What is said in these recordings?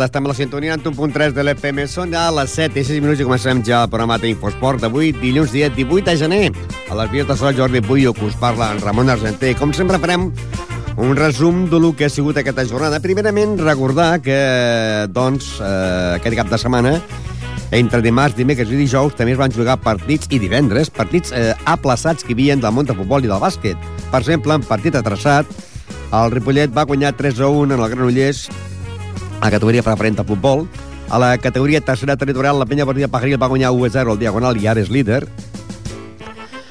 Tarda, estem a la sintonia en 1.3 de l'FM. Són ja les 7 i 6 minuts i comencem ja el programa d'Infosport d'avui, dilluns dia 18 de gener. A les vies de sol Jordi Puyo, que us parla en Ramon Argenter. Com sempre farem un resum de lo que ha sigut aquesta jornada. Primerament, recordar que, doncs, eh, aquest cap de setmana, entre dimarts, dimecres i dijous, també es van jugar partits i divendres, partits eh, aplaçats que hi havia del món del futbol i del bàsquet. Per exemple, en partit atrasat, el Ripollet va guanyar 3 a 1 en el Granollers a categoria preferent de futbol. A la categoria tercera territorial, la penya partida Pajaril va guanyar 1 a 0 al Diagonal i ara és líder.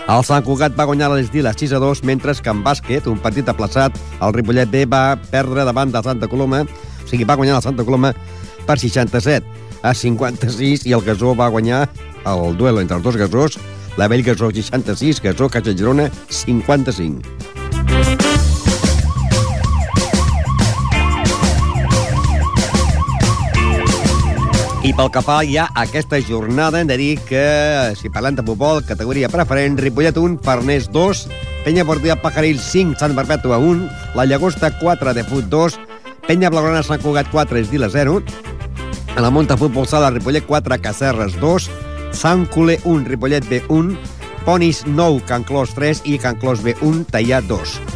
El Sant Cugat va guanyar l'Esdila 6 a 2, mentre que en bàsquet, un partit aplaçat, el Ripollet B va perdre davant del Santa Coloma, o sigui, va guanyar el Santa Coloma per 67 a 56 i el Gasó va guanyar el duel entre els dos Gasós, la Vell Gasó 66, Gasó Caixa Girona 55. I pel que fa ja a aquesta jornada, hem de dir que, si parlem de futbol, categoria preferent, Ripollet 1, Farners 2, Penya Portilla Pajaril 5, Sant Perpètua 1, La Llagosta 4, de Fut 2, Penya Blaugrana Sant Cugat 4, Esdila 0, a la Monta Futbol Sala, Ripollet 4, Cacerres 2, Sant Culer 1, Ripollet B 1, Ponis 9, Can Clos 3 i Can Clos B 1, Tallà 2.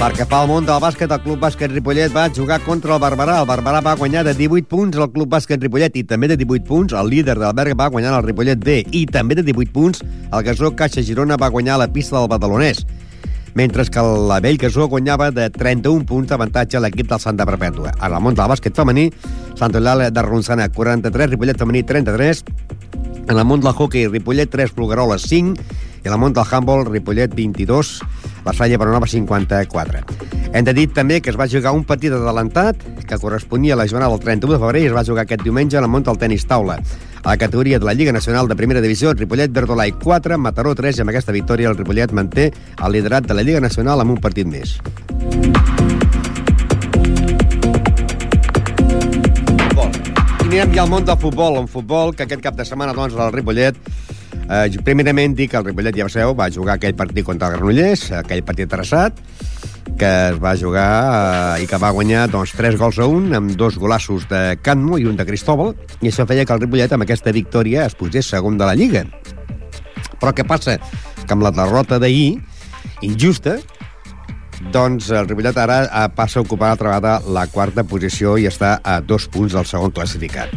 Perquè fa el món del bàsquet, el Club Bàsquet Ripollet va jugar contra el Barberà. El Barberà va guanyar de 18 punts al Club Bàsquet Ripollet i també de 18 punts el líder del Berga va guanyar el Ripollet B i també de 18 punts el Gasó Caixa Girona va guanyar la pista del Badalonès mentre que la Vell Gasó guanyava de 31 punts d'avantatge a l'equip del Santa Perpètua. A la món del bàsquet femení, Sant Eulàlia de Ronçana 43, Ripollet femení 33, en el món del hockey, Ripollet 3, Plugueroles 5, i el món del handball, Ripollet 22, la Salle Baronova 54. Hem de dir també que es va jugar un partit adelantat que corresponia a la jornada del 31 de febrer i es va jugar aquest diumenge en el món del tenis taula. A la categoria de la Lliga Nacional de Primera Divisió, Ripollet Verdolai 4, Mataró 3 i amb aquesta victòria el Ripollet manté el liderat de la Lliga Nacional amb un partit més. I anirem ja al món del futbol, un futbol que aquest cap de setmana doncs, el Ripollet Eh, primerament dic que el Ripollet, ja sabeu, va jugar aquell partit contra el Granollers, aquell partit traçat, que es va jugar eh, i que va guanyar doncs, 3 gols a 1 amb dos golassos de Canmo i un de Cristóbal, i això feia que el Ripollet amb aquesta victòria es posés segon de la Lliga. Però què passa? Que amb la derrota d'ahir, injusta, doncs el Ripollet ara eh, passa a ocupar altra vegada la quarta posició i està a dos punts del segon classificat.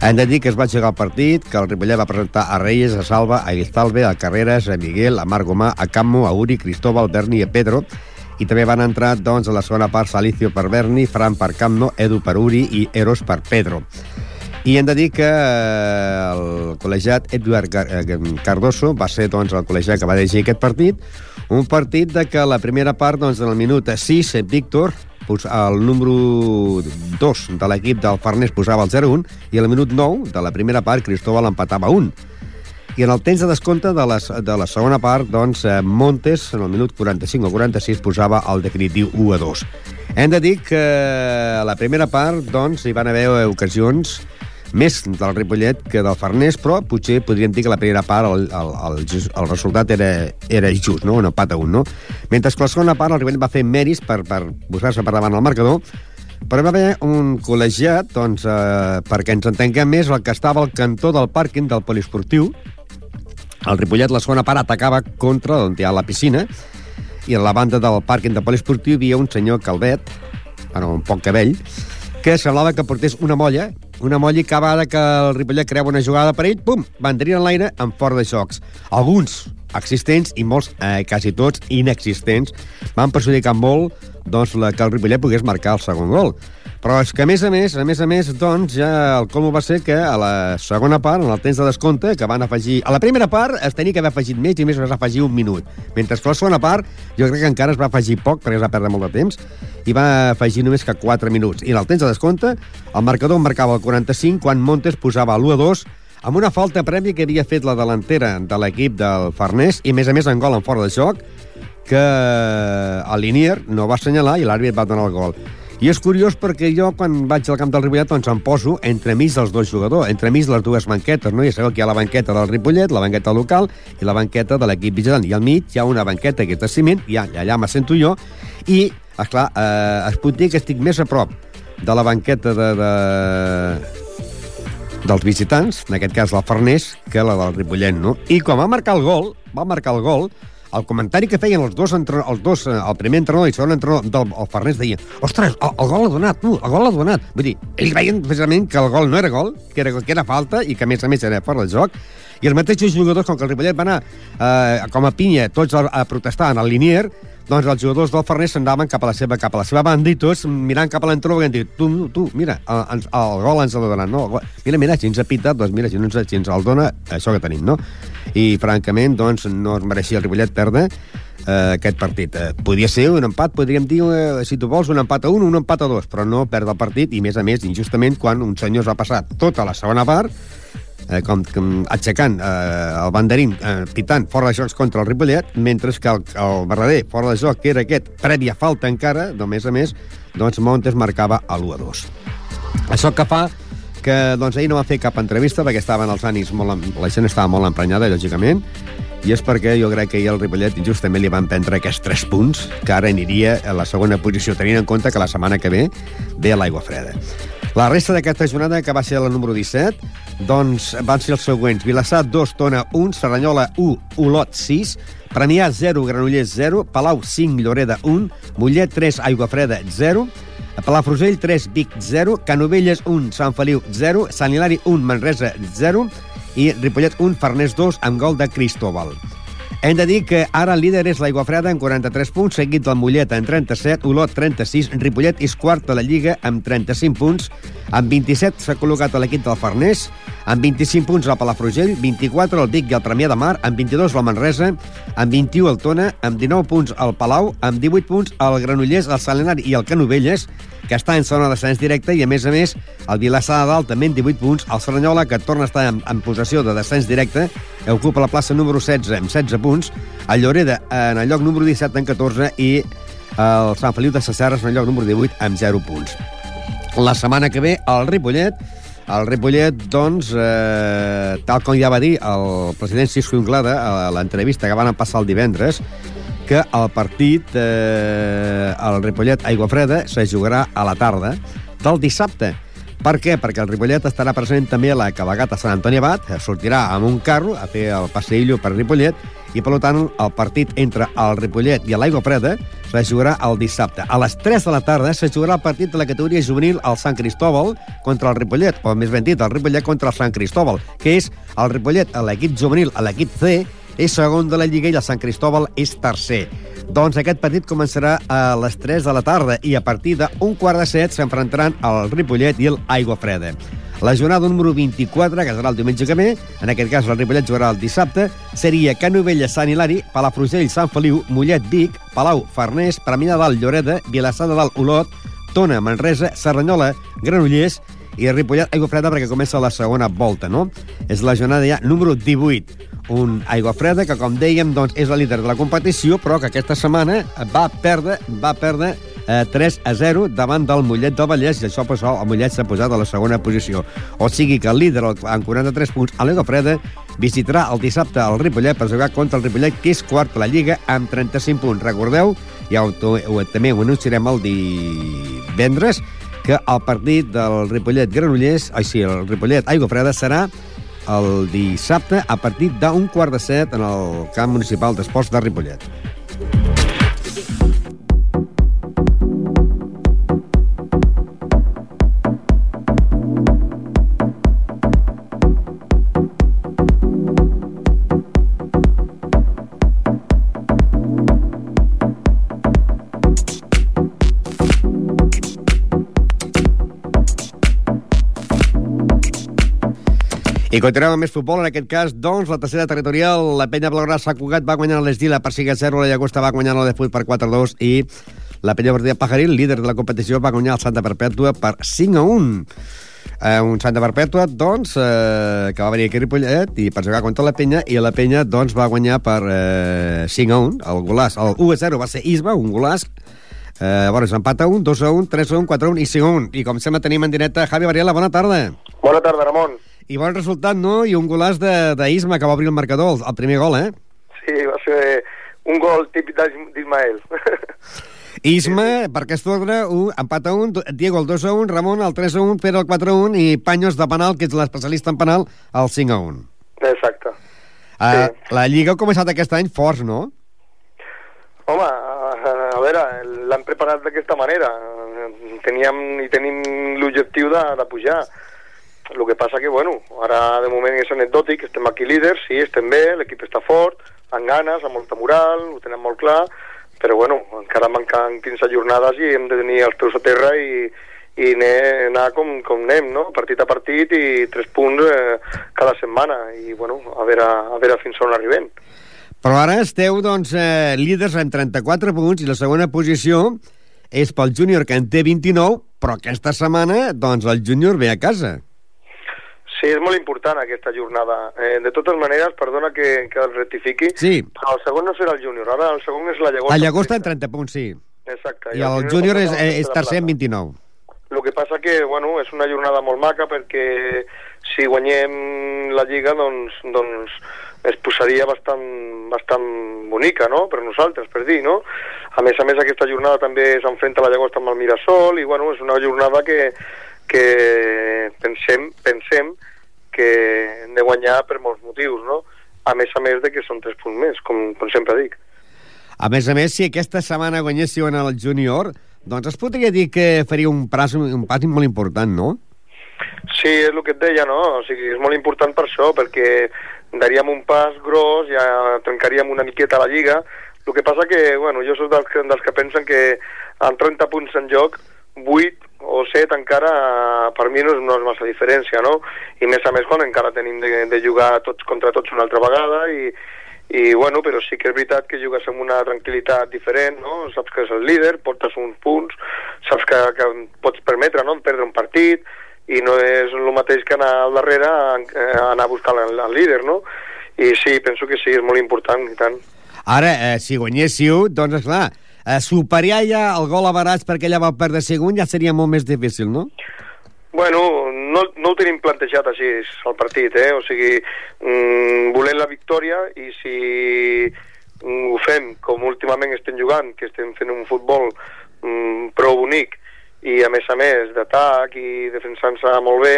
Hem de dir que es va jugar el partit, que el Ripollet va presentar a Reyes, a Salva, a Guistalve, a Carreras, a Miguel, a Marc Gomà, a Cammo, a Uri, Cristóbal, Berni i a Pedro, i també van entrar doncs, a la segona part Salicio per Berni, Fran per Camno, Edu per Uri i Eros per Pedro. I hem de dir que eh, el col·legiat Eduard eh, Cardoso va ser doncs, el col·legiat que va dirigir aquest partit, un partit de que la primera part, doncs, en el minut 6, Víctor, el número 2 de l'equip del Farners posava el 0-1 i al minut 9 de la primera part Cristóbal empatava 1. I en el temps de descompte de la, de la segona part, doncs, eh, Montes, en el minut 45 o 46, posava el definitiu 1 a 2. Hem de dir que a la primera part, doncs, hi van haver ocasions més del Ripollet que del Farners, però potser podríem dir que la primera part el, el, el, el resultat era, era just, no? un empat a un, no? Mentre que la segona part el Ripollet va fer mèris per, per posar-se per davant el marcador, però va haver un col·legiat, doncs, eh, perquè ens entenguem més, el que estava al cantó del pàrquing del poliesportiu. El Ripollet, la segona part, atacava contra on hi ha la piscina, i a la banda del pàrquing del poliesportiu hi havia un senyor calvet, bueno, un poc cabell, que semblava que portés una molla, una molla i cada vegada que el Ripollet creava una jugada per ell, pum, vendrien en l'aire en fora de jocs. Alguns existents i molts, eh, quasi tots, inexistents, van perjudicar molt doncs, la, que el Ripollet pogués marcar el segon gol. Però és que, a més a més, a més a més, doncs, ja el colmo va ser que a la segona part, en el temps de descompte, que van afegir... A la primera part es tenia que haver afegit més i més es va afegir un minut. Mentre que a la segona part, jo crec que encara es va afegir poc, perquè es va perdre molt de temps, i va afegir només que 4 minuts. I en el temps de descompte, el marcador marcava el 45, quan Montes posava l'1 a 2, amb una falta prèvia que havia fet la delantera de l'equip del Farners, i a més a més en gol en fora de joc, que el Linier no va assenyalar i l'àrbit va donar el gol. I és curiós perquè jo, quan vaig al camp del Ripollet, doncs em poso entremig dels dos jugadors, entremig les dues banquetes, no? Ja sabeu que hi ha la banqueta del Ripollet, la banqueta local i la banqueta de l'equip vigilant. I al mig hi ha una banqueta que és de ciment, i allà, allà m'assento jo, i, esclar, eh, es pot dir que estic més a prop de la banqueta de, de, dels visitants, en aquest cas la Farners, que la del Ripollet, no? I quan va marcar el gol, va marcar el gol, el comentari que feien els dos, entre, els dos eh, el primer entrenador i el segon entrenador del el Farners deia ostres, el, el gol l'ha donat, tu, el gol l'ha donat. Vull dir, ells veien precisament que el gol no era gol, que era, que era falta i que a més a més era fora del joc, i els mateixos jugadors, com que el Ripollet va anar eh, com a pinya tots a, a protestar en el Linier, doncs els jugadors del Farners s'andaven cap a la seva cap a la seva banda i tots mirant cap a l'entró i dit, tu, tu, mira, el, el, gol ens l'ha donat, no? Mira, mira, si ens ha pitat, doncs mira, si, no ens, si ens el dona, això que tenim, no? I, francament, doncs, no es mereixia el Ripollet perdre eh, aquest partit. Eh, podia ser un empat, podríem dir, eh, si tu vols, un empat a un, un empat a dos, però no perdre el partit, i, més a més, injustament, quan un senyor s'ha passat tota la segona part, eh, com, com aixecant eh, el banderín, eh, pitant fora de jocs contra el Ripollet, mentre que el, el verdader fora de joc, que era aquest, prèvia falta encara, de més a més, doncs Montes marcava a l'1 a 2. Això que fa que doncs, ahir no va fer cap entrevista perquè estaven els ànims molt... La gent estava molt emprenyada, lògicament, i és perquè jo crec que ahir el Ripollet justament li van prendre aquests 3 punts, que ara aniria a la segona posició, tenint en compte que la setmana que ve ve l'aigua freda. La resta d'aquesta jornada, que va ser la número 17, doncs van ser els següents. Vilassar 2, Tona 1, Serranyola 1, Olot 6, Premià 0, Granollers 0, Palau 5, Lloreda 1, Mollet 3, Aigua Freda 0, Palafrugell 3, Vic 0, Canovelles 1, Sant Feliu 0, Sant Hilari 1, Manresa 0 i Ripollet 1, Farners 2 amb gol de Cristóbal. Hem de dir que ara el líder és l'Aigua Freda amb 43 punts, seguit del Mollet en 37, Olot 36, Ripollet és quart de la Lliga amb 35 punts, amb 27 s'ha col·locat a l'equip del Farners, amb 25 punts el Palafrugell, 24 el Vic i el Premià de Mar, amb 22 la Manresa, amb 21 el Tona, amb 19 punts el Palau, amb 18 punts el Granollers, el Salenari i el Canovelles, que està en zona de descens directe, i a més a més el Vilassar de Dalt també en 18 punts, el Serranyola, que torna a estar en, en possessió de descens directe, ocupa la plaça número 16 amb 16 punts, el Lloreda en el lloc número 17 en 14 i el Sant Feliu de Sacerres en el lloc número 18 amb 0 punts. La setmana que ve, el Ripollet, el Ripollet, doncs, eh, tal com ja va dir el president Cisco Inglada a l'entrevista que van passar el divendres, que el partit, eh, el Ripollet Aigua Freda, se jugarà a la tarda del dissabte. Per què? Perquè el Ripollet estarà present també a la cabalgata Sant Antoni Abat, sortirà amb un carro a fer el passeillo per Ripollet, i per tant el partit entre el Ripollet i l'Aigua Freda se jugarà el dissabte. A les 3 de la tarda se jugarà el partit de la categoria juvenil al Sant Cristóbal contra el Ripollet, o més ben dit, el Ripollet contra el Sant Cristóbal, que és el Ripollet a l'equip juvenil, a l'equip C, és segon de la Lliga i el Sant Cristóbal és tercer. Doncs aquest partit començarà a les 3 de la tarda i a partir d'un quart de set s'enfrontaran el Ripollet i el Aigua Freda. La jornada número 24, que serà el diumenge que ve, en aquest cas el Ripollet jugarà el dissabte, seria Canovella, Sant Hilari, Palafrugell, Sant Feliu, Mollet, Vic, Palau, Farners, Premià de Dalt, Lloreda, Vilassar de Dalt, Olot, Tona, Manresa, Serranyola, Granollers i Ripollet, Aigua Freda, perquè comença la segona volta, no? És la jornada ja número 18 un Aigua Freda que, com dèiem, doncs, és el líder de la competició, però que aquesta setmana va perdre, va perdre eh, 3 a 0 davant del Mollet del Vallès, i això pues, el Mollet s'ha posat a la segona posició. O sigui que el líder, amb 43 punts, a l'Aigua Freda, visitarà el dissabte el Ripollet per jugar contra el Ripollet, que és quart a la Lliga, amb 35 punts. Recordeu, ja ho, ho, també ho anunciarem el divendres, que el partit del Ripollet Granollers, així, el Ripollet Aigua Freda, serà el dissabte a partir d'un quart de set en el camp municipal d'esports de Ripollet. I continuem amb més futbol, en aquest cas, doncs, la tercera territorial, la penya Blaugrassa Cugat va guanyar l'Esdila per 5 a 0, la Llagosta va guanyar la Full per 4 a 2 i la penya Verdia Pajaril, líder de la competició, va guanyar el Santa Perpètua per 5 a 1. Eh, un Santa Perpètua, doncs, eh, que va venir aquí a Ripollet i per jugar contra la penya, i la penya, doncs, va guanyar per eh, 5 a 1. El golàs, el 1 a 0 va ser Isba, un golàs, Eh, veure, s'empata un, 2 a 1, 3 a 1, 4 a 1 i 5 a 1. I com sempre tenim en directe Javi Varela, bona tarda. Bona tarda, Ramon. I bon resultat, no? I un golàs d'Isma que va obrir el marcador, el primer gol, eh? Sí, va ser un gol típic d'Ismael. Isma, per aquest ordre, un, empat a un, Diego el 2 a 1, Ramon el 3 a 1, Pere el 4 a 1 i Panyos de penal, que és l'especialista en penal, el 5 a 1. Exacte. Uh, sí. La Lliga ha començat aquest any forts, no? Home, a veure, l'han preparat d'aquesta manera. Teníem i tenim l'objectiu de, de pujar. El que passa que, bueno, ara de moment és anecdòtic, estem aquí líders, sí, estem bé, l'equip està fort, amb ganes, amb molta moral, ho tenen molt clar, però bueno, encara manquen 15 jornades i hem de tenir els peus a terra i, i anar, anar com, com anem, no? partit a partit i tres punts eh, cada setmana i bueno, a veure, a veure fins on arribem. Però ara esteu, doncs, eh, líders amb 34 punts i la segona posició és pel júnior, que en té 29, però aquesta setmana, doncs, el júnior ve a casa. Sí, és molt important aquesta jornada. Eh, de totes maneres, perdona que, que el rectifiqui, sí. el segon no serà el júnior, ara el segon és la Llagosta. La Llagosta en 30 punts, sí. Exacte. I, I el, el júnior és, és tercer amb 29. El que passa que, bueno, és una jornada molt maca perquè si guanyem la Lliga, doncs, doncs es posaria bastant, bastant bonica, no?, per nosaltres, per dir, no? A més a més, aquesta jornada també s'enfrenta la Llagosta amb el Mirasol i, bueno, és una jornada que, que pensem, pensem que hem de guanyar per molts motius, no? A més a més de que són tres punts més, com, com sempre dic. A més a més, si aquesta setmana guanyéssiu en el júnior, doncs es podria dir que faria un pas, un pas molt important, no? Sí, és el que et deia, no? O sigui, és molt important per això, perquè daríem un pas gros, ja trencaríem una miqueta la Lliga. El que passa que, bueno, jo soc dels, dels que pensen que amb 30 punts en joc, 8 o 7 encara per mi no és, no és massa diferència, no? I més a més quan encara tenim de, de jugar tots contra tots una altra vegada i, i bueno, però sí que és veritat que jugues amb una tranquil·litat diferent, no? Saps que és el líder, portes uns punts, saps que, que pots permetre no? perdre un partit, i no és el mateix que anar al darrere a, a anar a buscar el, el líder, no? I sí, penso que sí, és molt important, i tant. Ara, eh, si guanyéssiu, doncs, esclar, eh, superar ja el gol a Barats perquè ella va perdre segon ja seria molt més difícil, no? Bueno, no, no ho tenim plantejat així el partit, eh? O sigui, mm, volem la victòria i si mm, ho fem com últimament estem jugant, que estem fent un futbol mm, prou bonic, i a més a més d'atac i defensant-se molt bé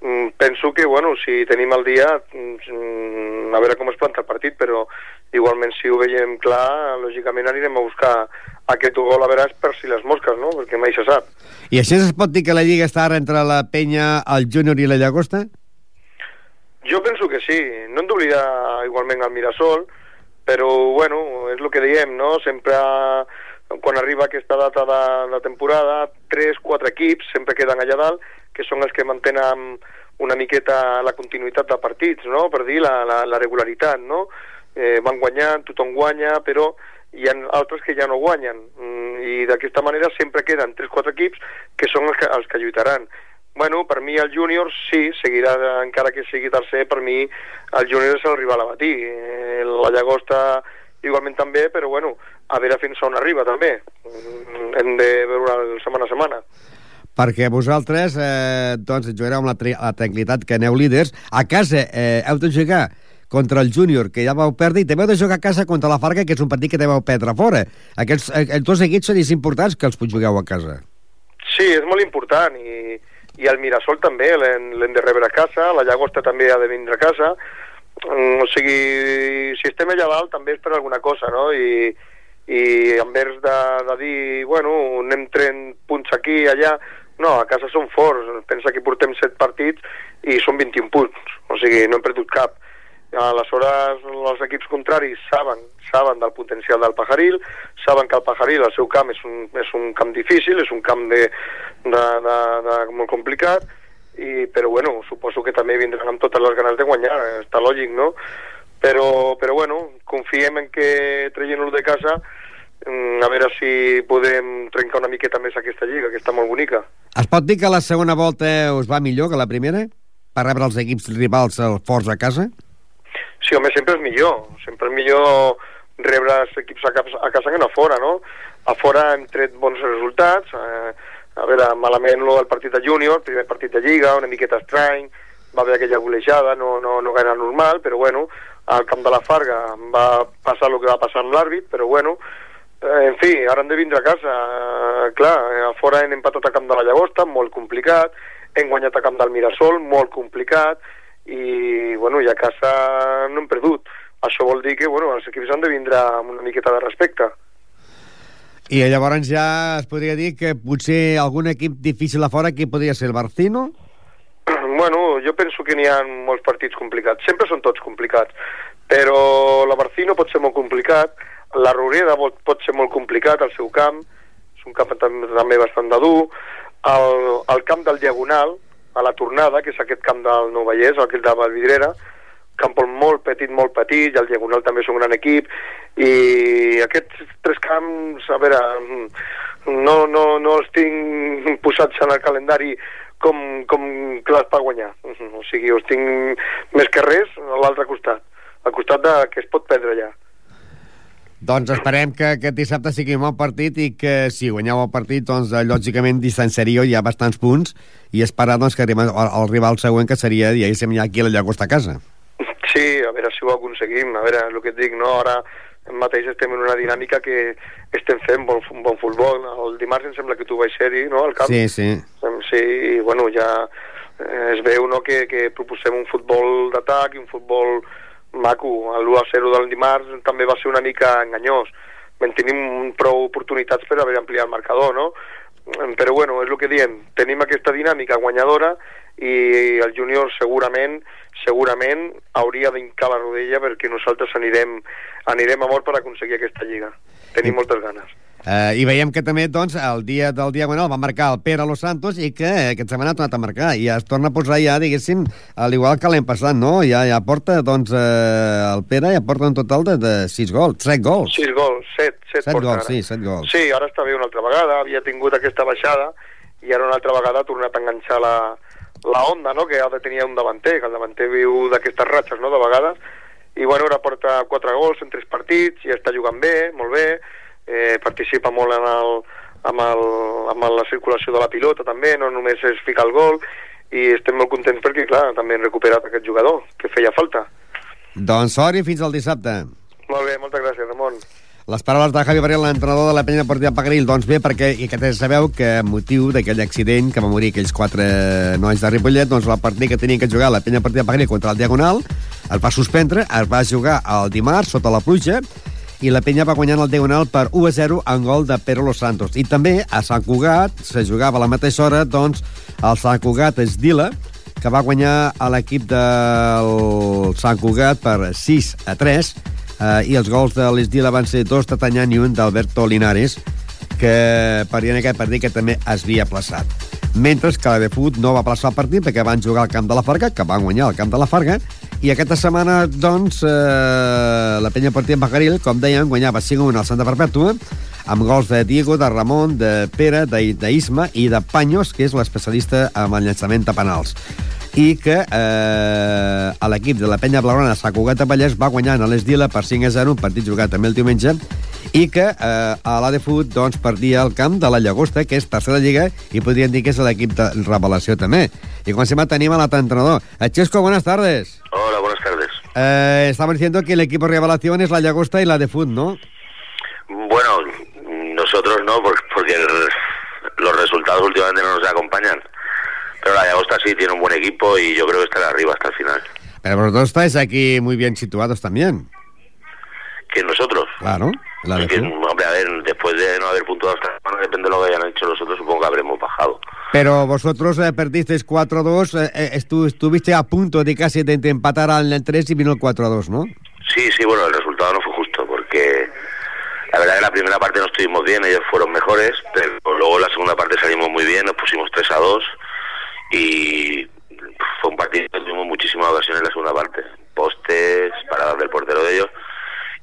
mm, penso que, bueno, si tenim el dia mm, a veure com es planta el partit però igualment si ho veiem clar lògicament anirem a buscar aquest gol a veure per si les mosques, no? perquè mai se sap I així es pot dir que la Lliga està ara entre la Penya, el Júnior i la Llagosta? Jo penso que sí, no hem d'oblidar igualment el Mirasol però bueno, és el que diem, no? sempre quan arriba aquesta data de la temporada, tres, quatre equips sempre queden allà dalt, que són els que mantenen una miqueta la continuïtat de partits, no? per dir la, la, la regularitat, no? Eh, van guanyant, tothom guanya, però hi ha altres que ja no guanyen, mm, i d'aquesta manera sempre queden 3-4 equips que són els que, els que lluitaran. Bueno, per mi el júnior sí, seguirà, encara que sigui tercer, per mi el júnior és el rival a batir. Eh, la Llagosta igualment també, però bueno, a veure fins on arriba també. Mm, hem de veure setmana a setmana. Perquè vosaltres eh, doncs, jugareu amb la, la tranquil·litat que aneu líders. A casa eh, heu de jugar contra el júnior, que ja vau perdre, i també heu de jugar a casa contra la Farga, que és un partit que vau perdre fora. Aquests, eh, els dos equips són importants que els jugueu a casa. Sí, és molt important, i, i el Mirasol també l'hem de rebre a casa, la Llagosta també ha de vindre a casa, mm, o sigui, si estem allà dalt també és per alguna cosa, no? I, i en vers de, de dir, bueno, anem tren punts aquí i allà, no, a casa som forts, pensa que portem 7 partits i són 21 punts, o sigui, no hem perdut cap. Aleshores, els equips contraris saben, saben del potencial del Pajaril, saben que el Pajaril, el seu camp, és un, és un camp difícil, és un camp de, de, de, de molt complicat, i, però bueno, suposo que també vindran amb totes les ganes de guanyar, està lògic, no? Però, però bueno, confiem en que traient-lo de casa Mm, a veure si podem trencar una miqueta més aquesta lliga, que està molt bonica. Es pot dir que la segona volta us va millor que la primera? Per rebre els equips rivals forts a casa? Sí, home, sempre és millor. Sempre és millor rebre els equips a, casa, a casa que no a fora, no? A fora hem tret bons resultats, eh, a veure, malament el partit de júnior, primer partit de Lliga, una miqueta estrany, va haver aquella golejada, no, no, no gaire normal, però bueno, al camp de la Farga va passar el que va passar amb l'àrbit, però bueno, eh, en fi, ara hem de vindre a casa, eh, clar, a fora hem empatat a camp de la Llagosta, molt complicat, hem guanyat a camp del Mirasol, molt complicat, i bueno, i a casa no hem perdut. Això vol dir que bueno, els equips han de vindre amb una miqueta de respecte. I llavors ja es podria dir que potser algun equip difícil a fora, qui podria ser el Barcino? Bueno, jo penso que n'hi ha molts partits complicats. Sempre són tots complicats. Però la Barcino pot ser molt complicat, la Roreda pot ser molt complicat al seu camp, és un camp també bastant de dur, el, el camp del Diagonal, a la tornada, que és aquest camp del Nou Vallès, el de Valvidrera, camp molt petit, molt petit, i el Diagonal també és un gran equip, i aquests tres camps, a veure, no, no, no els tinc posats en el calendari com, com clars per guanyar. O sigui, els tinc més que res a l'altre costat, al costat de que es pot perdre allà. Doncs esperem que aquest dissabte sigui un bon partit i que si guanyeu el partit, doncs, eh, lògicament distanciaríeu ja bastants punts i esperar doncs, que arribem al, al rival següent, que seria, diguéssim, ja aquí a la Llagosta a casa. Sí, a veure si ho aconseguim. A veure, el que et dic, no? Ara mateix estem en una dinàmica que estem fent bon, bon futbol. El dimarts em sembla que tu vaig ser-hi, no?, al camp. Sí, sí. Sí, i bueno, ja eh, es veu, no?, que, que proposem un futbol d'atac i un futbol maco. L'1-0 del dimarts també va ser una mica enganyós. En tenim prou oportunitats per haver ampliat el marcador, no? Però bueno, és el que diem, tenim aquesta dinàmica guanyadora i el júnior segurament segurament hauria d'incar la rodella perquè nosaltres anirem, anirem a mort per aconseguir aquesta lliga. Tenim moltes ganes. Uh, I veiem que també, doncs, el dia del Diagonal va marcar el Pere Los Santos i que aquesta setmana ha tornat a marcar. I ja es torna a posar ja, diguéssim, al igual que l'hem passat, no? Ja, ja porta, doncs, uh, el Pere ja porta un total de, de 6 gols, 7 gols. 6 gols, 7, 7, 7 gols, ara. sí, 7 gols. Sí, ara està bé una altra vegada, havia tingut aquesta baixada i ara una altra vegada ha tornat a enganxar la, la onda, no?, que ha de tenir un davanter, que el davanter viu d'aquestes ratxes, no?, de vegades, i bueno, ara porta 4 gols en 3 partits i està jugant bé, molt bé, eh, participa molt en el, amb, el, amb la circulació de la pilota també, no només es fica el gol, i estem molt contents perquè, clar, també hem recuperat aquest jugador, que feia falta. Doncs sort i fins al dissabte. Molt bé, moltes gràcies, Ramon. Les paraules de Javi Barriel, l'entrenador de la penya deportiva Pagaril, doncs bé, perquè i que sabeu que motiu d'aquell accident que va morir aquells quatre nois de Ripollet, doncs el partit que tenien que jugar la penya deportiva Pagaril contra el Diagonal es va suspendre, es va jugar el dimarts sota la pluja i la penya va guanyar el Diagonal per 1 a 0 en gol de Pere Los Santos. I també a Sant Cugat se jugava a la mateixa hora doncs, el Sant Cugat Esdila, que va guanyar a l'equip del Sant Cugat per 6 a 3 eh, i els gols de l'Esdila van ser dos de Tanyan i un d'Alberto Linares que perien aquest partit que també es havia plaçat. Mentre que la de Fut no va plaçar el partit perquè van jugar al camp de la Farga, que van guanyar al camp de la Farga, i aquesta setmana, doncs, eh, la penya partida en Bacaril, com dèiem, guanyava 5-1 al Santa Perpètua, amb gols de Diego, de Ramon, de Pere, d'Isma i de Panyos, que és l'especialista en el llançament de penals i que eh, a l'equip de la penya blaugrana Sant Cugat de Vallès va guanyar a l'Esdila per 5 a 0, un partit jugat també el diumenge, i que eh, a l'ADFUT doncs, perdia el camp de la Llagosta, que és tercera lliga, i podríem dir que és l'equip de revelació també. I com sempre tenim a l'altre entrenador. Chesco, buenas tardes. Hola. Eh, estamos diciendo que el equipo revelación es la Llagosta y la de Foot, ¿no? Bueno, nosotros no, porque los resultados últimamente no nos acompañan. Pero la Llagosta sí tiene un buen equipo y yo creo que estará arriba hasta el final. Pero vosotros estáis aquí muy bien situados también. ¿Que nosotros? Claro. La de que, hombre, a ver, después de no haber puntuado hasta semana, depende de lo que hayan hecho los otros, supongo que habremos bajado. Pero vosotros eh, perdisteis 4-2, eh, eh, estu estuviste a punto de casi de, empatar al 3 y vino el 4-2, ¿no? Sí, sí, bueno, el resultado no fue justo porque la verdad que la primera parte no estuvimos bien, ellos fueron mejores, pero luego la segunda parte salimos muy bien, nos pusimos 3 a 2 y fue un partido que tuvimos muchísimas ocasiones en la segunda parte. Postes, paradas del portero de ellos.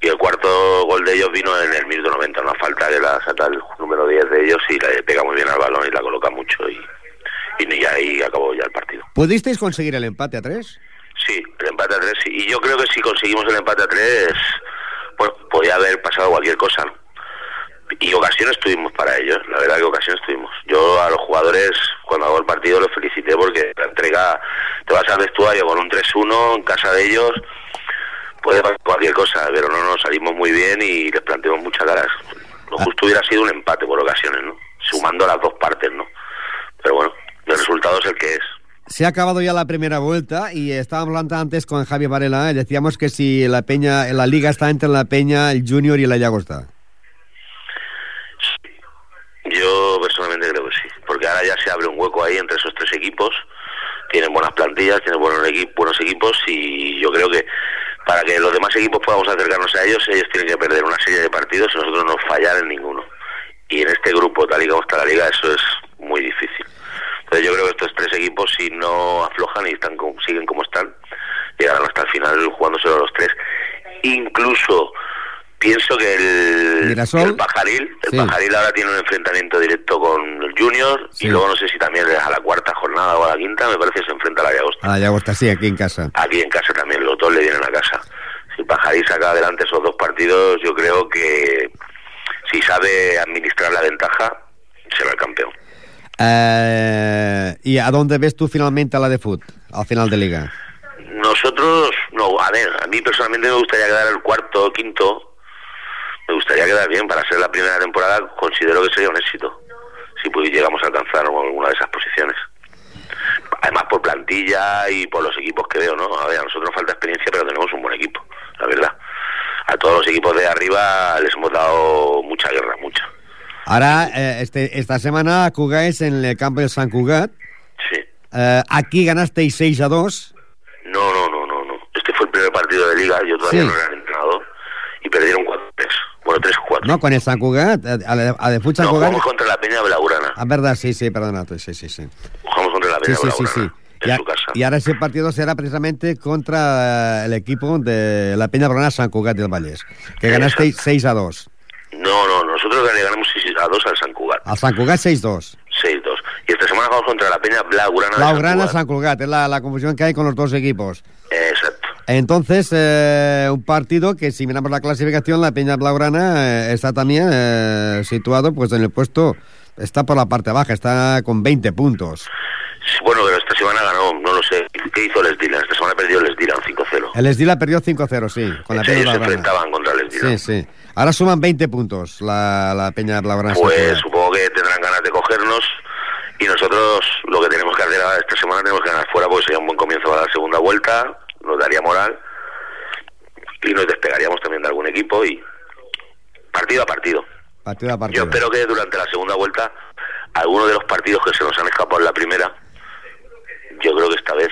Y el cuarto gol de ellos vino en el minuto 90, una falta que la saca el número 10 de ellos y le pega muy bien al balón y la coloca mucho y, y ahí acabó ya el partido. ¿Pudisteis conseguir el empate a tres? Sí, el empate a tres. Y yo creo que si conseguimos el empate a tres, pues podía haber pasado cualquier cosa, ¿no? Y ocasiones tuvimos para ellos, la verdad que ocasiones tuvimos. Yo a los jugadores, cuando hago el partido, los felicité porque la entrega, te vas al vestuario con un 3-1 en casa de ellos, puede pasar cualquier cosa, pero no nos salimos muy bien y les planteamos muchas caras. Lo justo hubiera sido un empate por ocasiones, ¿no? Sumando las dos partes, ¿no? Pero bueno, el resultado es el que es. Se ha acabado ya la primera vuelta y estábamos hablando antes con Javier Varela y decíamos que si la Peña, la liga está entre la Peña, el Junior y la Llagosta. Yo personalmente creo que sí, porque ahora ya se abre un hueco ahí entre esos tres equipos. Tienen buenas plantillas, tienen buenos, equi- buenos equipos y yo creo que para que los demás equipos podamos acercarnos a ellos, ellos tienen que perder una serie de partidos y nosotros no fallar en ninguno. Y en este grupo, tal y como está la liga, eso es muy difícil. Entonces yo creo que estos tres equipos, si no aflojan y están siguen como están, llegarán hasta el final jugándoselo los tres. Incluso pienso que el, el Pajaril, el Sí. Pajaril ahora tiene un enfrentamiento directo con el Junior Sí. y luego no sé si también a la cuarta jornada o a la quinta, me parece que se enfrenta a la Llagosta. A la Llagosta, sí, aquí en casa. Aquí en casa también, los dos le vienen a casa. Si Pajaril saca adelante esos dos partidos, yo creo que si sabe administrar la ventaja, será el campeón. Eh, ¿Y a dónde ves tú finalmente a la de fútbol, al final de liga? Nosotros, no, a ver, a mí personalmente me gustaría quedar el cuarto o quinto. Me gustaría quedar bien para ser la primera temporada. Considero que sería un éxito si pues, llegamos a alcanzar alguna de esas posiciones. Además, por plantilla y por los equipos que veo, ¿no? A ver, a nosotros nos falta experiencia, pero tenemos un buen equipo, la verdad. A todos los equipos de arriba les hemos dado mucha guerra, mucha. Ahora, eh, este, esta semana jugáis en el campo del San Cugat. Sí. Eh, aquí ganasteis 6 a 2. No, no, no, no, no. Este fue el primer partido de liga, yo todavía Sí. no era entrenador. Y perdieron 4-3. Bueno, 3-4. No, con el San Cugat. A, la- a de San No, Cugat. jugamos contra la Peña Blaugrana. Ah, verdad, sí, sí, perdona. Sí, sí, sí. Jugamos contra la Sí, Peña sí, sí, Blaugrana. sí. En Y, a- su casa. y ahora ese partido será precisamente contra el equipo de la Peña Brona San Cugat del Vallès, que ganasteis 6 a 2. No, no, nosotros le ganamos 6 a 2 al San Cugat. Al San Cugat 6-2. 6-2. Y esta semana jugamos contra la Peña Blaugrana. de La San Cugat. Es la, la confusión que hay con los dos equipos. Eh, Exacto. Entonces, eh, un partido que si miramos la clasificación, la Peña Blaugrana eh, está también eh, situado pues en el puesto, está por la parte baja, está con 20 puntos. Bueno, pero esta semana ganó, no lo sé. ¿Qué hizo Les Dylan? Esta semana perdió Les Dylan 5-0. El Esdila perdió 5-0, sí, con la Sí, Peña ellos se enfrentaban contra Les Dylan. Sí, sí. Ahora suman 20 puntos la, la Peña Blaugrana. Pues supongo que tendrán ganas de cogernos. Y nosotros lo que tenemos que hacer esta semana tenemos que ganar fuera porque sería un buen comienzo para la segunda vuelta, nos daría moral y nos despegaríamos también de algún equipo y partido a partido. Partido a partido. Yo espero que durante la segunda vuelta algunos de los partidos que se nos han escapado en la primera, yo creo que esta vez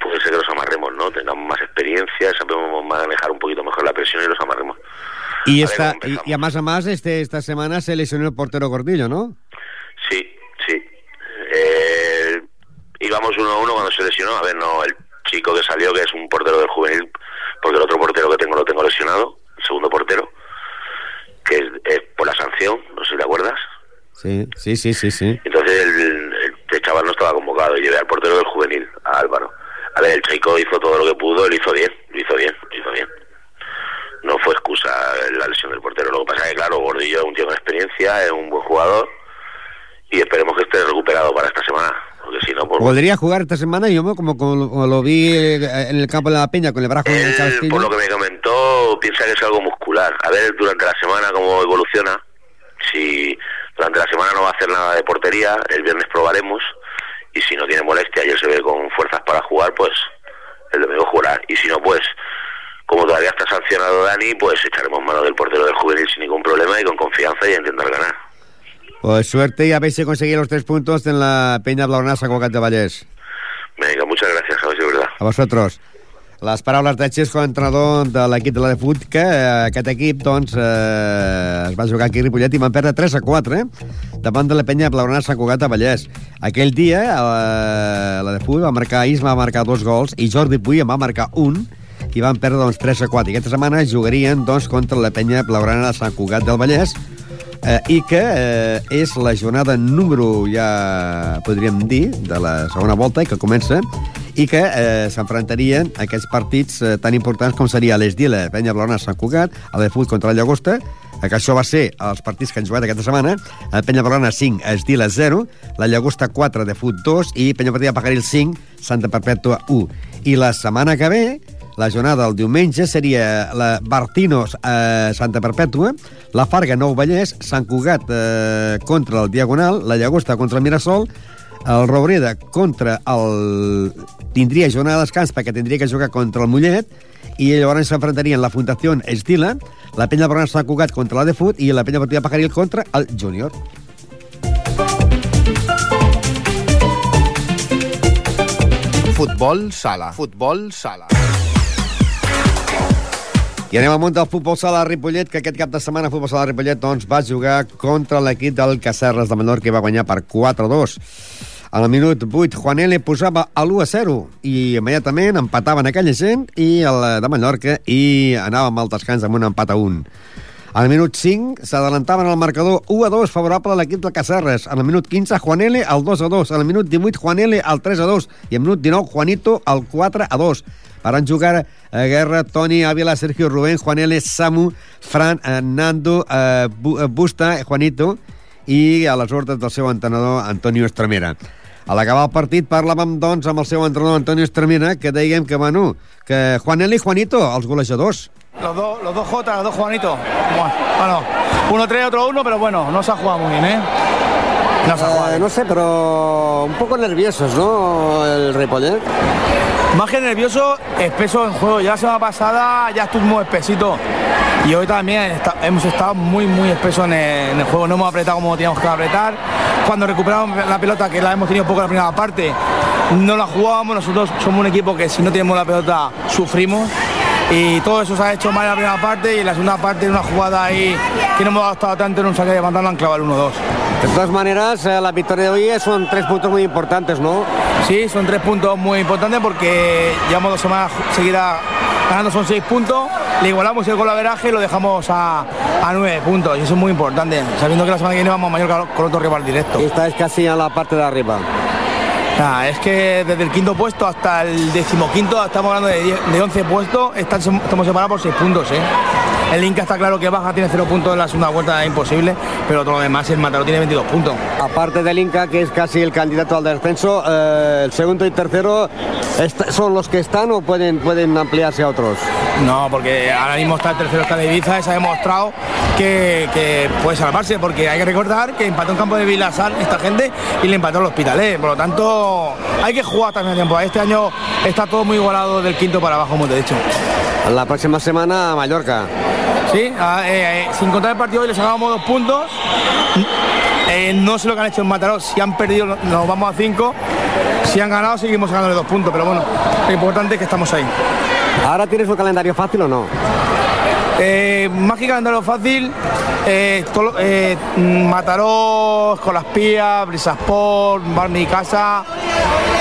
puede ser que los amarremos, ¿no? Tengamos más experiencia, sabemos manejar un poquito mejor la presión y los amarremos. Y, A esta, y, y a más a más, este, esta semana se lesionó el portero Gordillo, ¿no? Sí, sí. Eh, íbamos uno a uno cuando se lesionó. A ver, no, el chico que salió, que es un portero del juvenil, porque el otro portero que tengo lo tengo lesionado, el segundo portero, que es, es por la sanción, no sé si te acuerdas. Sí, sí, sí, sí, sí. Entonces el, el- el chaval no estaba convocado y llevé al portero del juvenil, a Álvaro. A ver, el chico hizo todo lo que pudo, lo hizo bien, lo hizo bien, lo hizo bien. No fue excusa la lesión del portero. Lo que pasa es que, claro, Gordillo es un tío con experiencia, es un buen jugador y esperemos que esté recuperado para esta semana. Porque si no, pues... Podría jugar esta semana, yo como, como, como lo vi eh, en el campo de la Peña con el brazo en el Él, castillo. por lo que me comentó, piensa que es algo muscular. A ver durante la semana cómo evoluciona. Si durante la semana no va a hacer nada de portería, el viernes probaremos. Y si no tiene molestia y él se ve con fuerzas para jugar, pues el domingo jugará. Y si no, pues como todavía está sancionado Dani, pues echaremos mano del portero del juvenil sin ningún problema y con confianza y a intentar ganar. Pues suerte y a ver si conseguir los tres puntos en la Peña Blaurana San Cugat de Vallès. Venga, muchas gracias, es verdad. A vosaltres. Les paraules de Xesco, entrenador de l'equip de la de Fut, que eh, aquest equip doncs, eh, es va jugar aquí a Ripollet i van perdre 3 a 4 eh, davant de la penya Blaurana Sant Cugat a Vallès. Aquell dia eh, la de Fut va marcar, Isma va marcar dos gols i Jordi Puy en va marcar un i van perdre doncs, 3 a 4. I aquesta setmana jugarien doncs, contra la penya Blaurana de Sant Cugat del Vallès eh, i que eh, és la jornada número, ja podríem dir, de la segona volta, i que comença, i que eh, s'enfrontarien aquests partits eh, tan importants com seria l'Esdila, Penya Blona, Sant Cugat, el de Fut contra la Llagosta, eh, que això va ser els partits que han jugat aquesta setmana, el Penya Blona 5, Esdila 0, la Llagosta 4, de Fut 2, i Penya Partida Pajaril 5, Santa Perpètua 1. I la setmana que ve, la jornada del diumenge seria la Bartinos a Santa Perpètua, la Farga Nou Vallès, Sant Cugat eh, contra el Diagonal, la Llagosta contra el Mirasol, el Robreda contra el... tindria jornada de descans perquè tindria que jugar contra el Mollet i llavors s'enfrontarien la Fundació Estila, la Penya Brona Sant Cugat contra la de Fut i la Penya Partida Pajaril contra el Júnior. Futbol sala. Futbol sala. I anem al món del futbol sala de Ripollet, que aquest cap de setmana el futbol sala de Ripollet doncs, va jugar contra l'equip del Cacerres de Menor, que va guanyar per 4-2. A la minut 8, Juan L. posava a l'1-0 i immediatament empataven aquella gent i el de Mallorca i anàvem al descans amb un empat a 1. Al minut 5 s'adelantaven al marcador 1-2 favorable a l'equip del Cacerres. Al minut 15, Juan L. al 2-2. Al minut 18, Juan L. al 3-2. I al minut 19, Juanito al 4-2. Van jugar a Guerra, Toni, Ávila, Sergio, Rubén, Juan L., Samu, Fran, eh, Nando, eh, Busta, Juanito i a les ordres del seu entrenador Antonio Estremera. A l'acabar el partit parlàvem, doncs, amb el seu entrenador Antonio Estremera, que dèiem que, bueno, que Juan L. i Juanito, els golejadors. Los dos, los dos J, los dos Juanito. Bueno, uno tres, otro uno, pero bueno, no se ha jugado muy bien, ¿eh? Eh, no sé, pero un poco nerviosos, ¿no? El Ripollet. Más que nervioso, espeso en juego. Ya la semana pasada ya estuvimos espesito. Y hoy también está, hemos estado muy, muy espesos en el, en el, juego. No hemos apretado como teníamos que apretar. Cuando recuperamos la pelota, que la hemos tenido poco la primera parte, no la jugábamos. Nosotros somos un equipo que si no tenemos la pelota sufrimos. Y todo eso se ha hecho mal en la primera parte y en la segunda parte en una jugada ahí que no hemos adaptado tanto en un saque de banda han clavado el 1-2. De todas maneras, eh, la victoria de hoy son tres puntos muy importantes, ¿no? Sí, son tres puntos muy importantes porque llevamos dos semanas seguidas ganando, son seis puntos, le igualamos el golaveraje y lo dejamos a, a nueve puntos y eso es muy importante, sabiendo que la semana que viene vamos a Mallorca con otro rival directo. Y esta es casi a la parte de arriba. Ah, es que desde el quinto puesto hasta el decimoquinto, estamos hablando de, 10, de 11 puestos, están, estamos separados por 6 puntos. ¿eh? El Inca está claro que baja, tiene 0 puntos en la segunda vuelta, es imposible, pero todo lo demás, el Mataró tiene 22 puntos. Aparte del Inca, que es casi el candidato al descenso, eh, el segundo y tercero ¿son los que están o pueden, pueden ampliarse a otros? No, porque ahora mismo está el tercero está de Ibiza y se ha demostrado que, que, puede salvarse, porque hay que recordar que empató en campo de Vilasar esta gente y le empató el Hospitalet. Por lo tanto, hay que jugar también a tiempo. Este año está todo muy igualado del quinto para abajo, como te he dicho. La próxima semana Mallorca. Sí, eh, eh, sin contar el partido hoy le sacábamos dos puntos. Eh, no sé lo que han hecho en Mataró. Si han perdido, nos vamos a cinco. Si han ganado, seguimos ganándole dos puntos. Pero bueno, lo importante es que estamos ahí. ¿Ahora tienes un calendario fácil o no? Eh, más que calendario fácil, eh, todo, eh, Mataró, Escolaspía, Brisasport, Bar Mi Casa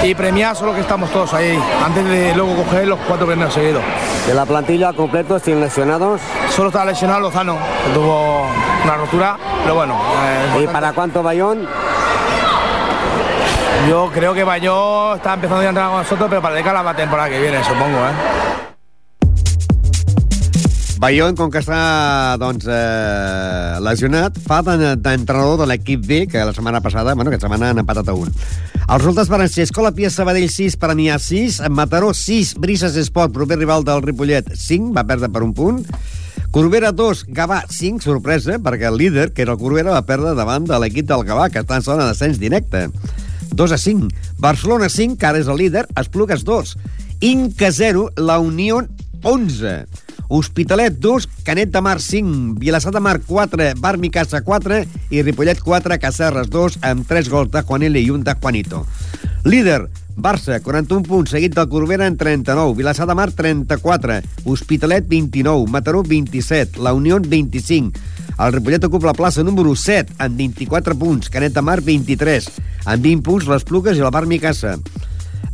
y Premia, solo que estamos todos ahí, antes de luego coger los cuatro premios seguidos. ¿De la plantilla completo están lesionados? Solo está lesionado Lozano, que tuvo una rotura, pero bueno. Eh, ¿Y para cuánto Bayón? Yo creo que Bayón está empezando a entrenar con nosotros, pero para dedicar la temporada que viene, supongo. ¿eh? Bayón, com que està doncs, eh, lesionat, fa d'entrenador de l'equip B, que la setmana passada, bueno, aquesta setmana han empatat a un. Els resultats van ser Escola Pia Sabadell 6, Premià 6, Mataró 6, Brises Esport, proper rival del Ripollet 5, va perdre per un punt. Corbera 2, Gavà 5, sorpresa, perquè el líder, que era el Corbera, va perdre davant de l'equip del Gavà, que està en zona d'ascens directe. 2 a 5. Barcelona 5, que ara és el líder, Esplugues 2. Inca 0, la Unió 11. Hospitalet 2, Canet de Mar 5, Vilassar de Mar 4, Bar Micasa 4 i Ripollet 4, Cacerres 2, amb 3 gols de Juanele i un de Juanito. Líder, Barça, 41 punts, seguit del Corbera en 39, Vilassar de Mar 34, Hospitalet 29, Mataró 27, La Unió 25, el Ripollet ocupa la plaça número 7 amb 24 punts, Canet de Mar 23, amb 20 punts les Plugues i el Bar Micasa.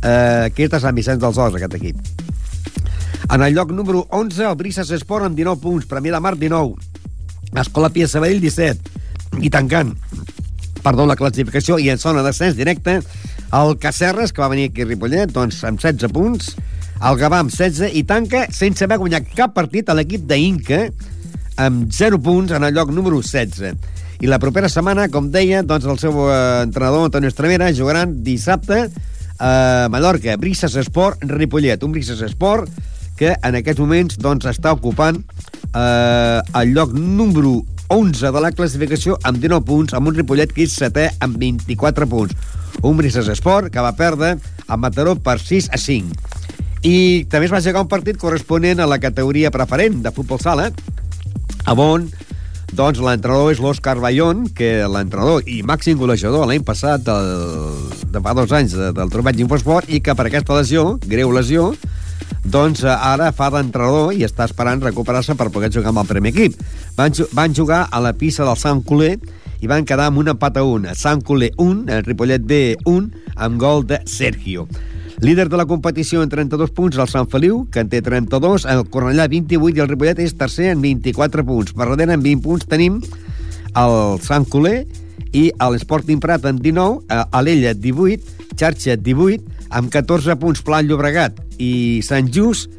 Eh, aquest és Sant Vicenç dels Horts, aquest equip. En el lloc número 11, el Brises Esport amb 19 punts, Premià de Mar 19, Escola Pia Sabadell 17, I tancant perdó, la classificació i en zona d'ascens directe, el Cacerres, que va venir aquí a Ripollet, doncs amb 16 punts, el Gavà amb 16 i tanca sense haver guanyat cap partit a l'equip d'Inca amb 0 punts en el lloc número 16. I la propera setmana, com deia, doncs el seu eh, entrenador, Antonio Estremera, jugaran dissabte a Mallorca, Brises Esport, Ripollet. Un Brises Esport que en aquests moments doncs, està ocupant eh, el lloc número 11 de la classificació amb 19 punts, amb un Ripollet que és setè amb 24 punts. Un Brises Esport que va perdre a Mataró per 6 a 5. I també es va jugar un partit corresponent a la categoria preferent de futbol sala, on doncs l'entrenador és l'Òscar Bayón, que l'entrenador i màxim golejador l'any passat, del, de fa dos anys, de, del Trobat Infosport, i que per aquesta lesió, greu lesió, doncs ara fa d'entrenador i està esperant recuperar-se per poder jugar amb el primer equip. Van, van jugar a la pista del Sant Coler i van quedar amb un empat a un. Sant Coler 1, el Ripollet B 1, amb gol de Sergio. Líder de la competició en 32 punts el Sant Feliu, que en té 32, el Cornellà 28 i el Ripollet és tercer en 24 punts. Per darrere, en 20 punts, tenim el Sant Coler i l'Sporting Prat en 19, eh, Alella 18, Xarxa 18, amb 14 punts Pla Llobregat i Sant Just,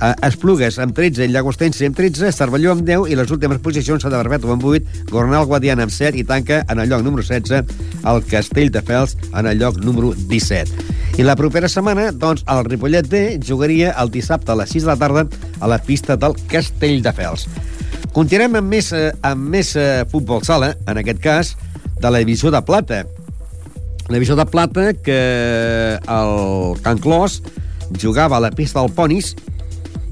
eh, Esplugues amb 13, Llagostense amb 13, Cervelló amb 10 i les últimes posicions s'ha de Barbeto amb 8, Gornal Guadiana amb 7 i tanca en el lloc número 16 el Castell de Fels en el lloc número 17. I la propera setmana, doncs, el Ripollet D jugaria el dissabte a les 6 de la tarda a la pista del Castell de Fels. Continuem amb més, eh, amb més eh, futbol sala, en aquest cas, de la divisió de plata. La divisió de plata que el Can Clos jugava a la pista del Ponis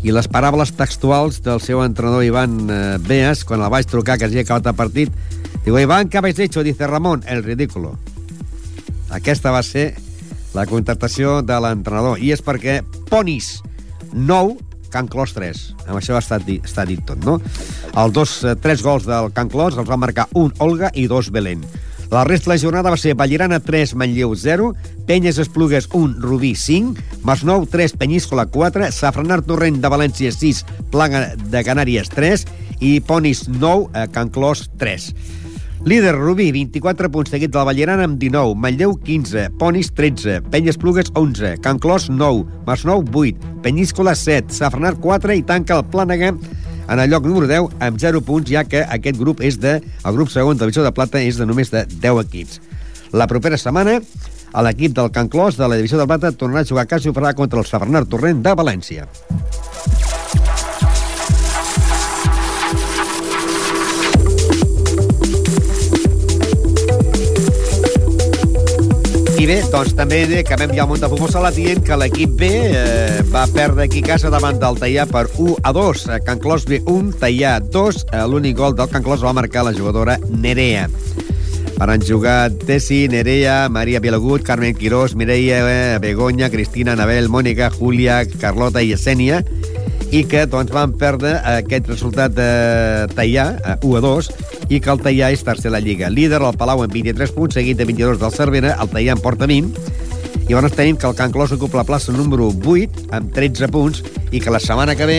i les paraules textuals del seu entrenador Ivan eh, Beas, quan el vaig trucar que havia acabat el partit, diu, Ivan, ¿qué habéis hecho? Dice Ramón, el ridículo. Aquesta va ser la contractació de l'entrenador. I és perquè Ponis 9, Can Clos 3. Amb això està, dit, està dit tot, no? Els dos, eh, tres gols del Can Clos els va marcar un Olga i dos Belén. La resta de la jornada va ser Vallirana 3, Manlleu 0, Penyes Esplugues 1, Rubí 5, Masnou 3, Penyíscola 4, Safranar Torrent de València 6, Plaga de Canàries 3 i Ponis 9, eh, Can Clos 3. Líder Rubí, 24 punts seguit de la Ballerana amb 19, Manlleu 15, Ponis 13, Penyes Plugues 11, Can Clos 9, Masnou 8, Penyíscola 7, Safranar 4 i tanca el Plànega en el lloc número 10 amb 0 punts, ja que aquest grup és de, el grup segon de Divisió de Plata és de només de 10 equips. La propera setmana, l'equip del Can Clos de la Divisió de Plata tornarà a jugar a casa i contra el Safranar Torrent de València. I bé, doncs també vam ja al món de futbol sala dient que l'equip B eh, va perdre aquí a casa davant del Tallà per 1 a 2. Can Clos B 1, Tallà 2. Eh, L'únic gol del Can Clos va marcar la jugadora Nerea. Per han jugat Tessi, Nerea, Maria Vilagut, Carmen Quirós, Mireia, eh, Begoña, Cristina, Anabel, Mònica, Júlia, Carlota i Esènia i que doncs, van perdre aquest resultat de Tallà, 1 a 2, i que el Tallà és tercer a la Lliga. Líder el Palau amb 23 punts, seguit de 22 del Cervera, el Tallà en porta 20, i llavors tenim que el Can Clos ocupa la plaça número 8 amb 13 punts i que la setmana que ve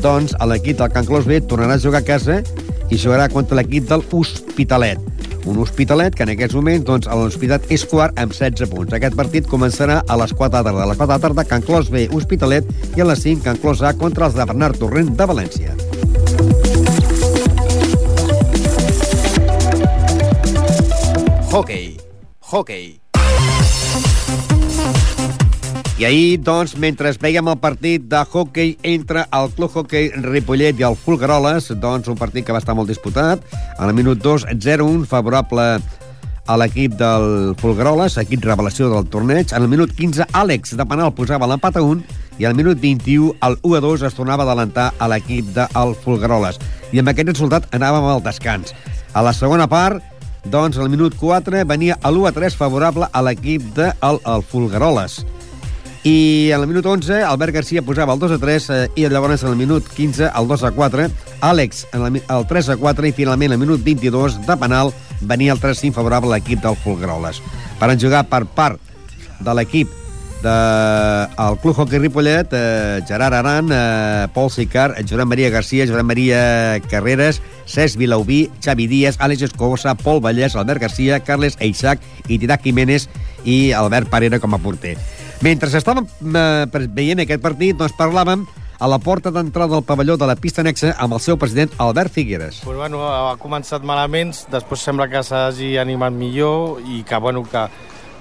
doncs l'equip del Can Clos B tornarà a jugar a casa i jugarà contra l'equip del Hospitalet. Un Hospitalet que en aquests moments doncs, l'Hospitalet és quart amb 16 punts. Aquest partit començarà a les 4 de la tarda. A les 4 de tarda, Can Clos B, Hospitalet, i a les 5, Can Clos A contra els de Bernard Torrent de València. Hockey. Hockey. I ahir, doncs, mentre veiem el partit de hockey entre el Club Hockey Ripollet i el Fulgaroles, doncs un partit que va estar molt disputat, a la minut 2, 0-1, favorable a l'equip del Fulgaroles, equip revelació del torneig. En el minut 15, Àlex de penal posava l'empat a 1 i al minut 21, el 1 a 2 es tornava a adelantar a l'equip del Fulgaroles. I amb aquest resultat anàvem al descans. A la segona part, doncs, al minut 4 venia l'1 a 3 favorable a l'equip del de el Fulgaroles. I al minut 11, Albert Garcia posava el 2 a 3 eh, i llavors al minut 15 el 2 a 4, Àlex el, el 3 a 4 i finalment al minut 22 de penal venia el 3 5 favorable a l'equip del Fulgaroles. Per jugar per part de l'equip de, el Club Hockey Ripollet, eh, Gerard Aran, eh, Pol Sicar, Joan Maria Garcia, Joan Maria Carreras, Cesc Vilaubí, Xavi Díaz, Àlex Escobosa, Pol Vallès, Albert Garcia, Carles Eixac i Didac Jiménez i Albert Parera com a porter. Mentre estàvem eh, veient aquest partit, doncs parlàvem a la porta d'entrada del pavelló de la pista anexa amb el seu president Albert Figueres. Pues bueno, ha començat malament, després sembla que s'hagi animat millor i que, bueno, que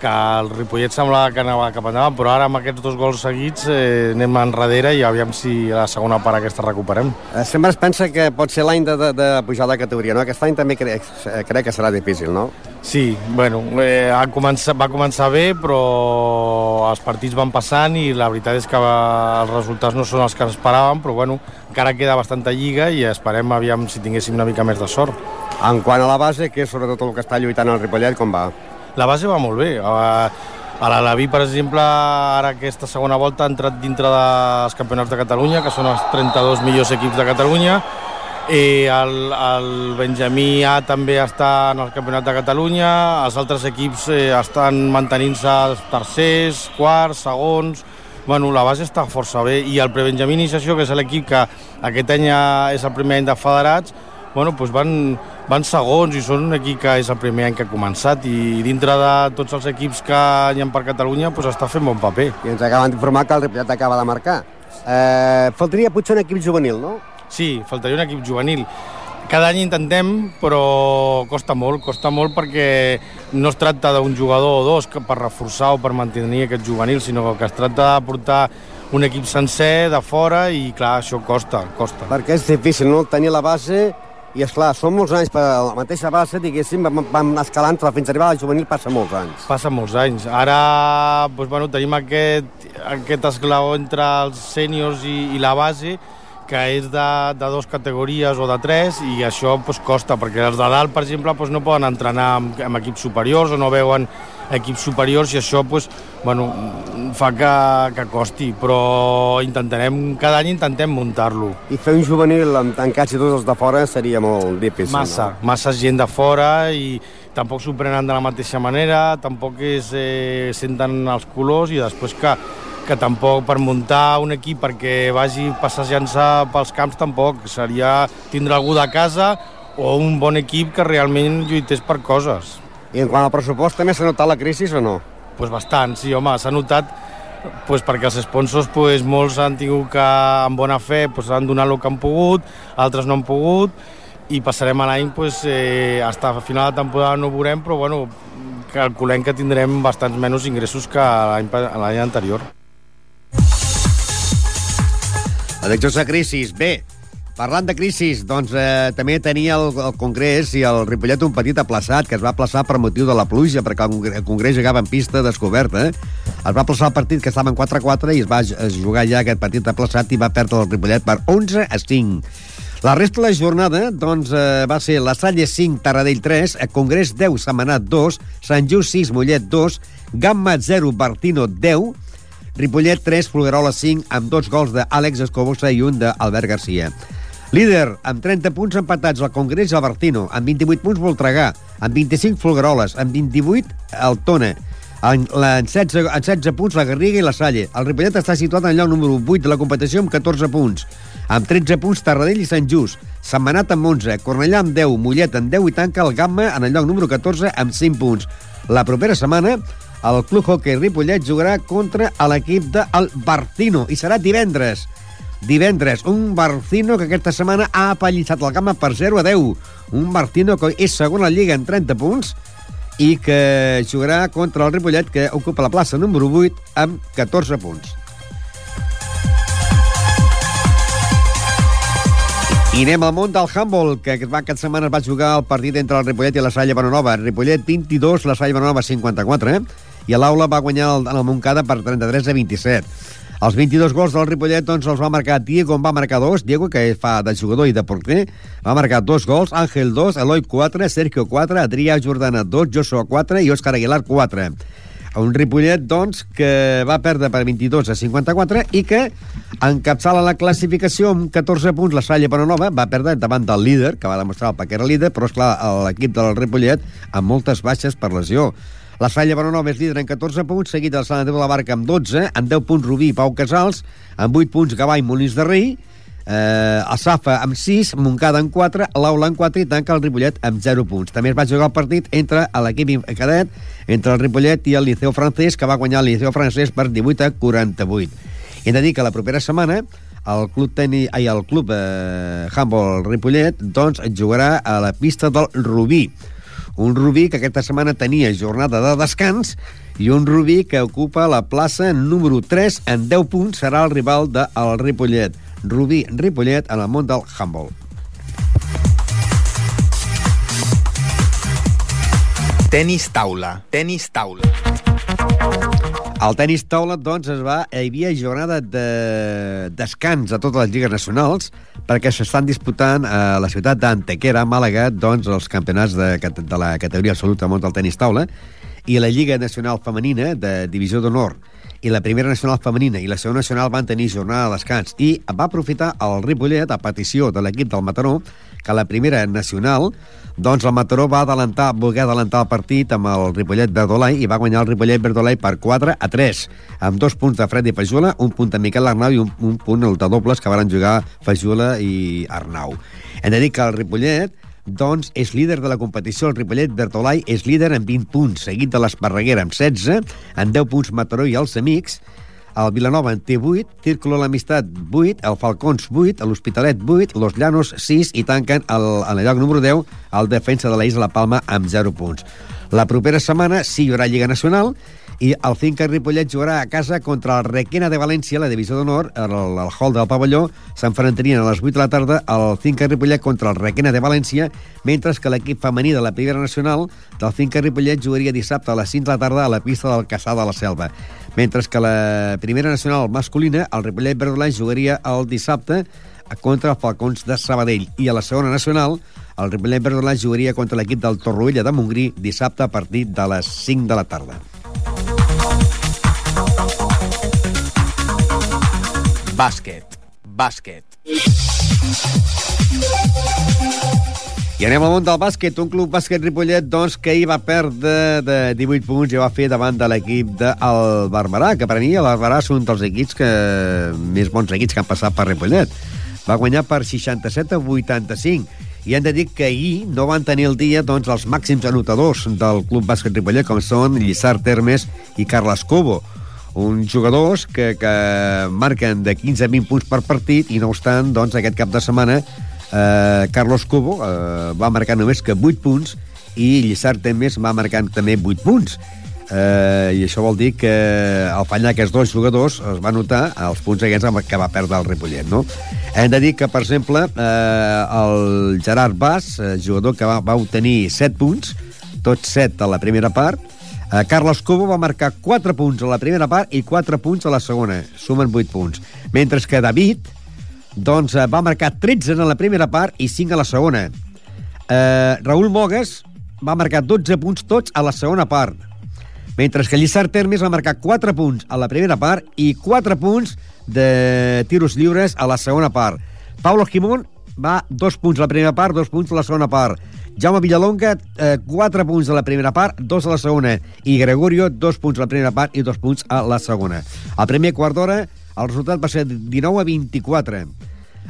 que el Ripollet semblava que anava cap endavant, però ara amb aquests dos gols seguits eh, anem enrere i aviam si a la segona part aquesta recuperem. Eh, sempre es pensa que pot ser l'any de, de, de pujar de categoria, no? Aquest any també crec, crec que serà difícil, no? Sí, bueno, eh, ha començat, va començar bé, però els partits van passant i la veritat és que va, els resultats no són els que esperàvem, però bueno, encara queda bastanta lliga i esperem aviam si tinguéssim una mica més de sort. En quant a la base, que és sobretot el que està lluitant el Ripollet, com va? La base va molt bé. A l'Alaví, per exemple, ara aquesta segona volta ha entrat dintre dels campionats de Catalunya, que són els 32 millors equips de Catalunya, i el, el Benjamí A també està en el campionat de Catalunya, els altres equips eh, estan mantenint-se tercers, quarts, segons, bueno, la base està força bé. I el Prebenjamí Iniciació, que és l'equip que aquest any és el primer any de federats, bueno, doncs van, van segons i són un equip que és el primer any que ha començat i dintre de tots els equips que hi ha per Catalunya doncs està fent bon paper. I ens acaben d'informar que el Ripollet acaba de marcar. Eh, faltaria potser un equip juvenil, no? Sí, faltaria un equip juvenil. Cada any intentem, però costa molt, costa molt perquè no es tracta d'un jugador o dos per reforçar o per mantenir aquest juvenil, sinó que es tracta de portar un equip sencer de fora i, clar, això costa, costa. Perquè és difícil, no?, tenir la base i, és clar, són molts anys per la mateixa base, diguéssim, vam, vam escalant fins a arribar a la juvenil passa molts anys. Passa molts anys. Ara doncs, bueno, tenim aquest, aquest esglaó entre els sèniors i, i la base, que és de, de dues categories o de tres, i això pues, costa, perquè els de dalt, per exemple, pues, no poden entrenar amb, amb equips superiors o no veuen equips superiors i això pues, bueno, fa que, que costi, però intentarem, cada any intentem muntar-lo. I fer un juvenil amb tancats i tots els de fora seria molt difícil. Massa, no? massa gent de fora i tampoc s'ho prenen de la mateixa manera, tampoc es eh, senten els colors i després que que tampoc per muntar un equip perquè vagi passejant-se pels camps tampoc. Seria tindre algú de casa o un bon equip que realment lluités per coses. I en quant al pressupost, també s'ha notat la crisi o no? Pues bastant, sí, home, s'ha notat pues perquè els sponsors pues, molts han tingut que, amb bona fe, pues, han donat el que han pogut, altres no han pogut, i passarem a l'any, pues, eh, fins a final de temporada no ho veurem, però bueno, calculem que tindrem bastants menys ingressos que l'any anterior. Addiccions a crisis. Bé, parlant de crisis, doncs eh, també tenia el, el Congrés i el Ripollet un petit aplaçat, que es va aplaçar per motiu de la pluja, perquè el Congrés jugava en pista descoberta. Eh? Es va aplaçar el partit que estava en 4-4 i es va jugar ja aquest partit aplaçat i va perdre el Ripollet per 11 a 5. La resta de la jornada doncs, eh, va ser la Salle 5, Taradell 3, el Congrés 10, Semanat 2, Sant Just 6, Mollet 2, Gamma 0, Bartino 10, Ripollet 3, Fulgarola 5, amb dos gols d'Àlex Escobosa i un d'Albert Garcia. Líder, amb 30 punts empatats al Congrés el Bertino, amb 28 punts Voltregà, amb 25 Fulgaroles, amb 28 el Tona, en, la, en, 16, en 16 punts la Garriga i la Salle. El Ripollet està situat en el lloc número 8 de la competició amb 14 punts. Amb 13 punts Tarradell i Sant Just. Setmanat amb 11, Cornellà amb 10, Mollet amb 10 i tanca el Gamma en el lloc número 14 amb 5 punts. La propera setmana el Club Hockey Ripollet jugarà contra l'equip del Barcino i serà divendres. Divendres, un Barcino que aquesta setmana ha apallissat el Gamma per 0 a 10. Un Barcino que és segon a la Lliga en 30 punts i que jugarà contra el Ripollet que ocupa la plaça número 8 amb 14 punts. I anem al món del handball, que aquesta setmana es va jugar el partit entre el Ripollet i la Salle Bonanova. Ripollet 22, la Salle Bonanova 54, eh? I l'aula va guanyar el, el Montcada per 33 a 27. Els 22 gols del Ripollet doncs, els va marcar Diego, en va marcar dos, Diego, que fa de jugador i de porter, va marcar dos gols, Àngel 2, Eloi 4, Sergio 4, Adrià Jordana 2, Joshua 4 i Òscar Aguilar 4. Un Ripollet, doncs, que va perdre per 22 a 54 i que encapçala la classificació amb 14 punts. La Salle Bonanova va perdre davant del líder, que va demostrar el que era líder, però, és clar l'equip del Ripollet amb moltes baixes per lesió. La Salla Bonanova és líder en 14 punts, seguit del Sant Andreu de la Barca amb 12, amb 10 punts Rubí i Pau Casals, amb 8 punts Gavà i Molins de Rei, eh, el Safa amb 6, Moncada amb 4, l'Aula amb 4 i tanca el Ripollet amb 0 punts. També es va jugar el partit entre l'equip cadet, entre el Ripollet i el Liceu francès, que va guanyar el Liceu francès per 18 a 48. I hem de dir que la propera setmana el club teni, ai, el club eh, Handball Ripollet doncs jugarà a la pista del Rubí un Rubí que aquesta setmana tenia jornada de descans i un Rubí que ocupa la plaça número 3 en 10 punts serà el rival del Ripollet. Rubí Ripollet en el món del handball. Tenis taula. Tenis taula. El tenis taula, doncs, es va... Hi havia jornada de descans a totes les lligues nacionals perquè s'estan disputant a la ciutat d'Antequera, Màlaga, doncs, els campionats de, de la categoria absoluta món del tenis taula i la Lliga Nacional Femenina de Divisió d'Honor. I la primera nacional femenina i la segona nacional van tenir jornada de descans i va aprofitar el Ripollet a petició de l'equip del Mataró que la primera nacional doncs el Mataró va adelantar, voler adelantar el partit amb el Ripollet Verdolai i va guanyar el Ripollet Verdolai per 4 a 3, amb dos punts de Freddy Fajula, un punt de Miquel Arnau i un, un punt el de dobles que van jugar Fajula i Arnau. Hem de dir que el Ripollet doncs és líder de la competició. El Ripollet Bertolai és líder amb 20 punts, seguit de l'Esparreguera amb 16, en 10 punts Mataró i els Amics, el Vilanova en té 8, Círculo l'Amistat 8, el Falcons 8, l'Hospitalet 8, Los Llanos 6 i tanquen el, en el lloc número 10 el defensa de de la Palma amb 0 punts. La propera setmana sí hi haurà Lliga Nacional i el Finca Ripollet jugarà a casa contra el Requena de València, la divisió d'honor, al hall del pavelló, s'enfrontarien a les 8 de la tarda el Finca Ripollet contra el Requena de València, mentre que l'equip femení de la Primera Nacional del Finca Ripollet jugaria dissabte a les 5 de la tarda a la pista del Caçà de la Selva. Mentre que la Primera Nacional masculina, el Ripollet Verdolany, jugaria el dissabte contra els Falcons de Sabadell. I a la segona nacional, el Ripollet Verdolany jugaria contra l'equip del Torroella de Montgrí dissabte a partir de les 5 de la tarda. Bàsquet. Bàsquet. I anem al món del bàsquet. Un club bàsquet Ripollet doncs, que hi va perdre de 18 punts i va fer davant de l'equip del Barberà, que per mi és un dels equips que més bons equips que han passat per Ripollet. Va guanyar per 67 a 85 i han de dir que ahir no van tenir el dia doncs, els màxims anotadors del Club Bàsquet Ripollet, com són Lliçard Termes i Carles Cobo uns jugadors que, que marquen de 15 a 20 punts per partit i no obstant, doncs, aquest cap de setmana eh, Carlos Cobo eh, va marcar només que 8 punts i Lliçard Temes va marcar també 8 punts eh, i això vol dir que al fallar aquests dos jugadors es va notar els punts aquests que va perdre el Ripollet no? hem de dir que per exemple eh, el Gerard Bas eh, jugador que va, va obtenir 7 punts tots 7 a la primera part Eh, Carlos Cubo va marcar 4 punts a la primera part i 4 punts a la segona. Sumen 8 punts. Mentre que David doncs, eh, va marcar 13 en la primera part i 5 a la segona. Eh, Raül Mogues va marcar 12 punts tots a la segona part. Mentre que Lliçard Termes va marcar 4 punts a la primera part i 4 punts de tiros lliures a la segona part. Paulo Quimón va 2 punts a la primera part, 2 punts a la segona part. Jaume Villalonga, eh, 4 punts a la primera part, 2 a la segona, i Gregorio, 2 punts a la primera part i 2 punts a la segona. Al primer quart d'hora, el resultat va ser 19 a 24.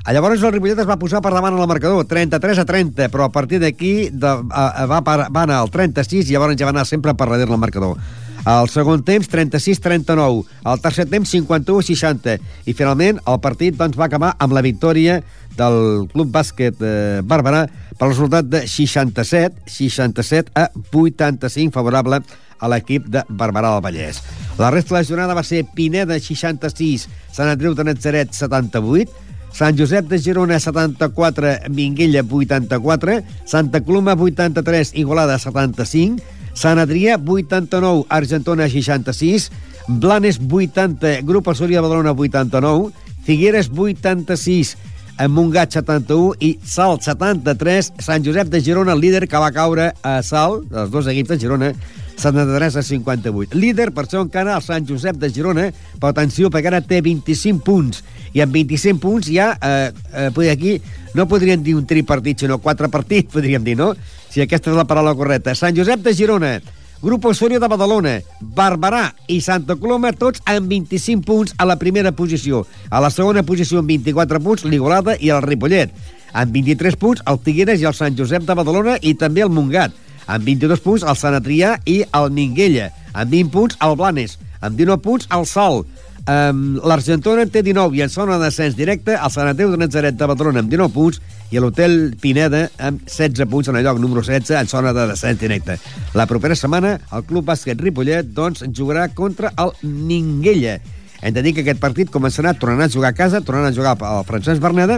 A llavors el Ripollet es va posar per davant al marcador, 33 a 30, però a partir d'aquí va, va anar al 36 i llavors ja va anar sempre per darrere el marcador. Al segon temps, 36-39. Al tercer temps, 51-60. I finalment, el partit doncs, va acabar amb la victòria del Club Bàsquet eh, Bàrbara per resultat de 67, 67 a 85 favorable a l'equip de Barberà del Vallès. La resta de la jornada va ser Pineda 66, Sant Andreu de Natzaret 78, Sant Josep de Girona 74, Minguella 84, Santa Coloma 83, Igualada 75, Sant Adrià 89, Argentona 66, Blanes 80, Grup Assúria de Badalona 89, Figueres 86, en Montgat 71 i Salt 73, Sant Josep de Girona, el líder que va caure a Salt, els dos equips de Girona, 73 a 58. Líder, per això encara, el Sant Josep de Girona, però atenció, perquè ara té 25 punts, i amb 25 punts ja, eh, eh, aquí, no podríem dir un tripartit, sinó quatre partits, podríem dir, no? Si aquesta és la paraula correcta. Sant Josep de Girona, Grup Osorio de Badalona, Barberà i Santa Coloma, tots amb 25 punts a la primera posició. A la segona posició amb 24 punts, l'Igualada i el Ripollet. Amb 23 punts, el Figueres i el Sant Josep de Badalona i també el Montgat. Amb 22 punts, el Sant Adrià i el Minguella. Amb 20 punts, el Blanes. Amb 19 punts, el Sol. Um, L'Argentona en té 19 i en zona de descens directe el Sant Andreu de Nazaret de Badalona amb 19 punts i l'Hotel Pineda amb 16 punts en el lloc número 16 en zona de descens directe. La propera setmana el Club Bàsquet Ripollet doncs, jugarà contra el Minguella. Hem de dir que aquest partit començarà tornant a jugar a casa, tornant a jugar al Francesc Berneda,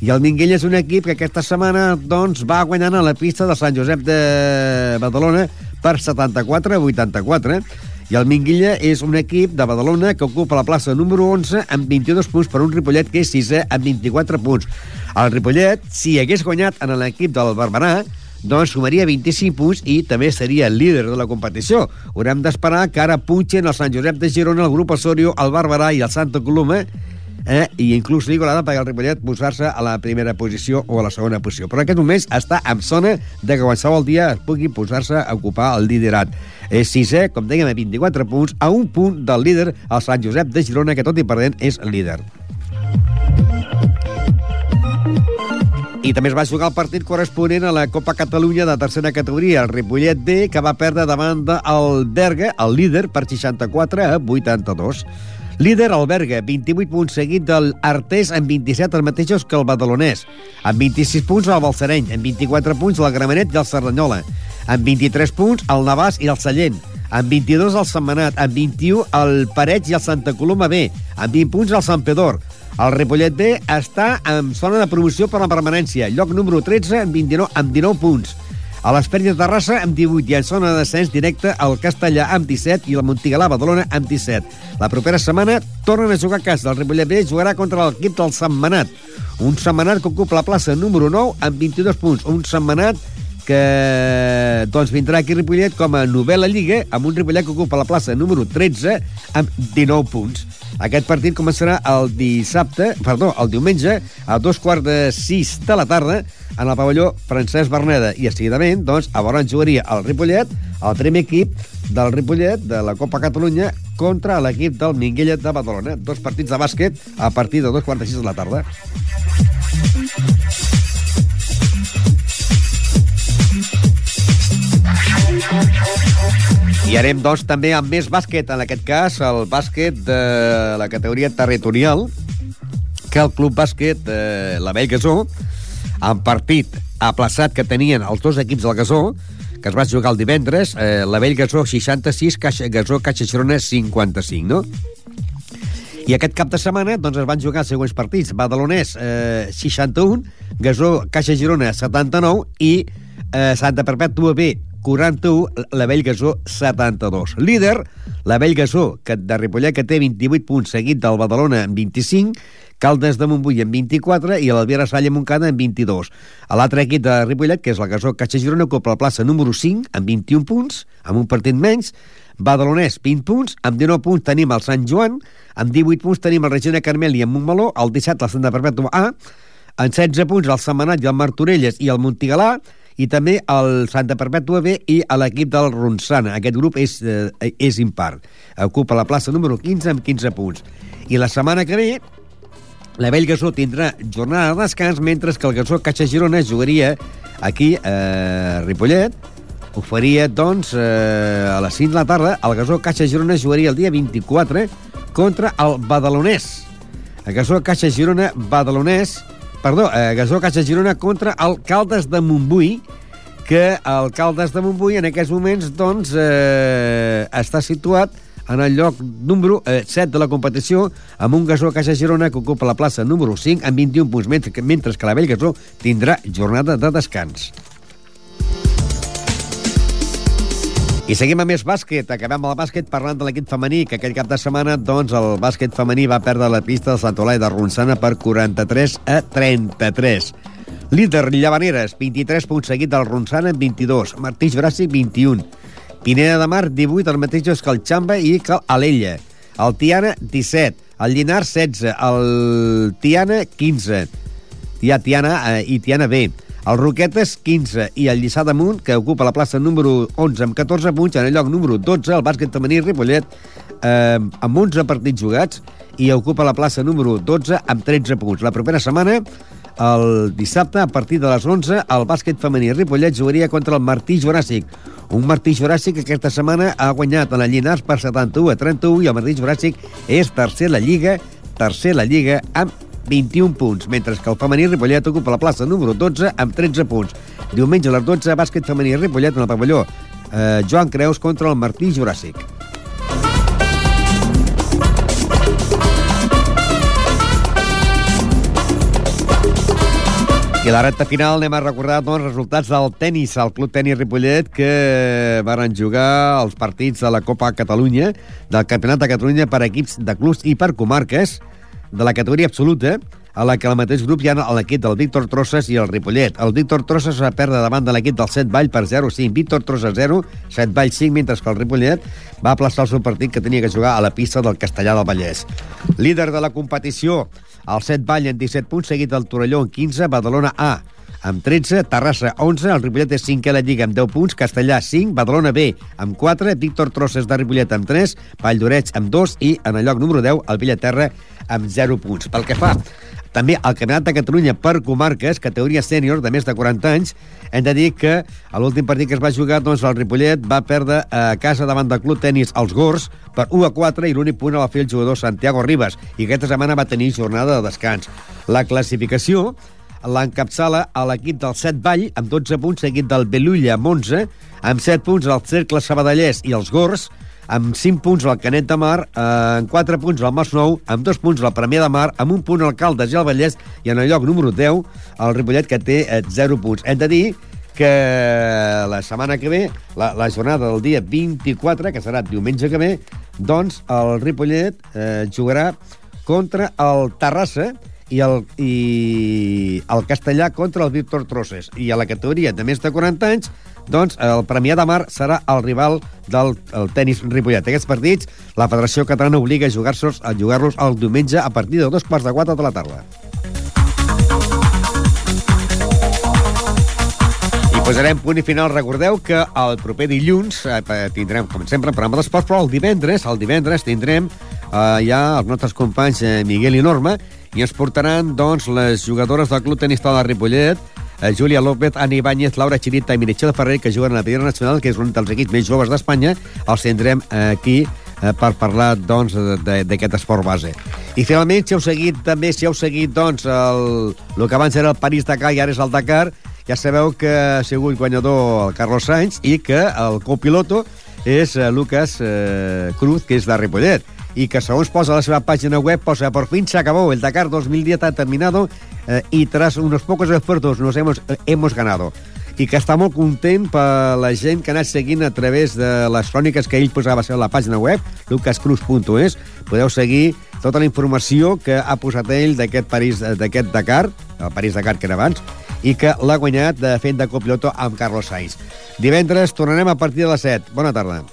i el Minguella és un equip que aquesta setmana doncs, va guanyant a la pista de Sant Josep de Badalona per 74 a 84, i el Minguilla és un equip de Badalona que ocupa la plaça número 11 amb 22 punts per un Ripollet que és sisè amb 24 punts. El Ripollet, si hagués guanyat en l'equip del Barberà, doncs sumaria 25 punts i també seria el líder de la competició. Haurem d'esperar que ara punxen el Sant Josep de Girona, el grup Osorio, el Barberà i el Santa Coloma eh? i inclús l'Igualada perquè el Ripollet posar-se a la primera posició o a la segona posició. Però en aquest moment està en zona de que qualsevol dia es pugui posar-se a ocupar el liderat. És sisè, com dèiem, a 24 punts, a un punt del líder, el Sant Josep de Girona, que tot i perdent és líder. I també es va jugar el partit corresponent a la Copa Catalunya de tercera categoria, el Ripollet B, que va perdre davant del Berga, el líder, per 64 a 82. Líder el Berga, 28 punts seguit del Artés amb 27 els mateixos que el Badalonès. Amb 26 punts el Balsareny, amb 24 punts el Gramenet i el Cerdanyola. Amb 23 punts el Navàs i el Sallent. Amb 22 el Setmanat, amb 21 el Pareig i el Santa Coloma B. Amb 20 punts el Sant Pedor. El Ripollet B està en zona de promoció per la permanència, lloc número 13 amb 29, amb 19 punts. A l'Esperit de Terrassa amb 18 i en zona de descens directe el Castellà amb 17 i la Montigalà Badalona amb 17. La propera setmana tornen a jugar a casa. El Ripollet B jugarà contra l'equip del Setmanat. Un Setmanat que ocupa la plaça número 9 amb 22 punts. Un Setmanat que doncs, vindrà aquí Ripollet com a novel·la lliga amb un Ripollet que ocupa la plaça número 13 amb 19 punts. Aquest partit començarà el dissabte, perdó, el diumenge, a dos quarts de sis de la tarda, en el pavelló Francesc Berneda. I, seguidament, doncs, a Boran jugaria el Ripollet, el primer equip del Ripollet de la Copa Catalunya contra l'equip del Minguella de Badalona. Dos partits de bàsquet a partir de dos quarts de sis de la tarda. Anem, doncs, també amb més bàsquet, en aquest cas, el bàsquet de la categoria territorial, que el Club Bàsquet eh, la Vell Gasó, en partit aplaçat que tenien els dos equips del Gasó, que es va jugar el divendres, eh, la Vell Gasó 66, Caixa, Gasó Caixa Girona 55, no? I aquest cap de setmana doncs, es van jugar els següents partits. Badalonès eh, 61, Gasó Caixa Girona 79 i eh, Santa Perpètua B 41, la Vell Gasó 72. Líder, la Vell Gasó, que de Ripollet, que té 28 punts, seguit del Badalona amb 25, Caldes de Montbui amb 24 i l'Albiera Salla Montcada amb 22. A l'altre equip de Ripollet, que és la Gasó Caixa Girona, ocupa la plaça número 5 amb 21 punts, amb un partit menys, Badalonès, 20 punts, amb 19 punts tenim el Sant Joan, amb 18 punts tenim el Regina Carmel i el Montmeló, el 17 el Santa Perpètua A, en 16 punts el Setmanat i el Martorelles i el Montigalà, i també el Santa Perpètua B i a l'equip del Ronçana. Aquest grup és, eh, és impar. Ocupa la plaça número 15 amb 15 punts. I la setmana que ve la Vell Gasó tindrà jornada de descans, mentre que el Gasó Caixa Girona jugaria aquí a Ripollet, ho faria, doncs, eh, a les 5 de la tarda. El Gasó Caixa Girona jugaria el dia 24 contra el Badalonès. El Gasó Caixa Girona Badalonès perdó, eh, Gasó Caixa Girona contra el Caldes de Montbui, que el Caldes de Montbui en aquests moments doncs, eh, està situat en el lloc número eh, 7 de la competició amb un Gasó Caixa Girona que ocupa la plaça número 5 amb 21 punts, mentre que, mentre que la Vell Gasó tindrà jornada de descans. I seguim amb més bàsquet. Acabem amb el bàsquet parlant de l'equip femení, que aquell cap de setmana doncs, el bàsquet femení va perdre la pista del Sant Olai de Ronçana per 43 a 33. Líder Llavaneres, 23 punts seguit del Ronçana amb 22. Martí Bràssic, 21. Pineda de Mar, 18, els mateixos que el Xamba i que l'Ella. El Tiana, 17. El Llinars, 16. El Tiana, 15. Hi ha Tiana eh, i Tiana B. El Roquetes, 15, i el Lliçà d'Amunt, que ocupa la plaça número 11 amb 14 punts, en el lloc número 12, el bàsquet femení Ripollet, eh, amb 11 partits jugats, i ocupa la plaça número 12 amb 13 punts. La propera setmana, el dissabte, a partir de les 11, el bàsquet femení Ripollet jugaria contra el Martí Juràssic. Un Martí Juràssic que aquesta setmana ha guanyat a la Llinars per 71 a 31 i el Martí Juràssic és tercer la Lliga, tercer la Lliga amb 21 punts, mentre que el femení Ripollet ocupa la plaça número 12 amb 13 punts. Diumenge a les 12, bàsquet femení Ripollet en el pavelló eh, Joan Creus contra el Martí Juràssic. I la recta final anem a recordar doncs, resultats del tennis, al Club Tenis Ripollet, que varen jugar els partits de la Copa Catalunya, del Campionat de Catalunya per equips de clubs i per comarques, de la categoria absoluta, a la que al mateix grup hi ha l'equip del Víctor Trosses i el Ripollet. El Víctor Trosses va perdre davant de l'equip del Set Vall per 0-5. Víctor Trosses 0, Set Vall 5, mentre que el Ripollet va aplaçar el seu partit que tenia que jugar a la pista del Castellà del Vallès. Líder de la competició, el Set Vall en 17 punts, seguit del Torelló en 15, Badalona A amb 13, Terrassa 11, el Ripollet és 5 a la Lliga amb 10 punts, Castellà 5, Badalona B amb 4, Víctor Trosses de Ripollet amb 3, Vall d'Oreig amb 2 i en el lloc número 10 el Villaterra amb 0 punts. Pel que fa també al Campionat de Catalunya per comarques, categoria sènior de més de 40 anys, hem de dir que a l'últim partit que es va jugar, doncs, el Ripollet va perdre a casa davant del Club Tenis els Gors per 1 a 4 i l'únic punt el va fer el jugador Santiago Ribas i aquesta setmana va tenir jornada de descans. La classificació l'encapçala a l'equip del Set Vall amb 12 punts, seguit del Belulla amb 11, amb 7 punts el Cercle Sabadellès i els Gors, amb 5 punts el Canet de Mar, eh, amb 4 punts el Masnou, amb 2 punts la Premià de Mar, amb un punt el Caldes i el Vallès, i en el lloc número 10 el Ripollet, que té eh, 0 punts. Hem de dir que la setmana que ve, la, la jornada del dia 24, que serà diumenge que ve, doncs el Ripollet eh, jugarà contra el Terrassa, i el, i el castellà contra el Víctor Trosses. I a la categoria de més de 40 anys, doncs el Premià de Mar serà el rival del el tenis Ripollet. Aquests partits, la Federació Catalana obliga a jugar-los a jugar-los el diumenge a partir de dos quarts de quatre de la tarda. Posarem punt i final. Recordeu que el proper dilluns eh, tindrem, com sempre, un programa d'esports, però el divendres, el divendres tindrem eh, ja els nostres companys eh, Miguel i Norma i ens portaran doncs, les jugadores del Club Tenis de Ripollet, eh, Júlia López, Ani Ibáñez, Laura Chirita i Meritxell Ferrer, que juguen a la Primera Nacional, que és un dels equips més joves d'Espanya. Els tindrem eh, aquí eh, per parlar doncs, d'aquest esport base. I finalment, si heu seguit també, si heu seguit doncs, el, el que abans era el París-Dakar i ara és el Dakar, ja sabeu que ha sigut guanyador el Carlos Sainz i que el copiloto és Lucas eh, Cruz, que és de Ripollet y que según posa la seva página web, posa por fin se acabó, el Dakar 2010 ha terminado eh, y tras unos pocos esfuerzos nos hemos, eh, hemos ganado i que està molt content per la gent que ha anat seguint a través de les cròniques que ell posava a la pàgina web, lucascruz.es. Podeu seguir tota la informació que ha posat ell d'aquest París d'aquest Dakar, el París-Dakar que era abans, i que l'ha guanyat de fent de copiloto amb Carlos Sainz. Divendres tornarem a partir de les 7. Bona tarda.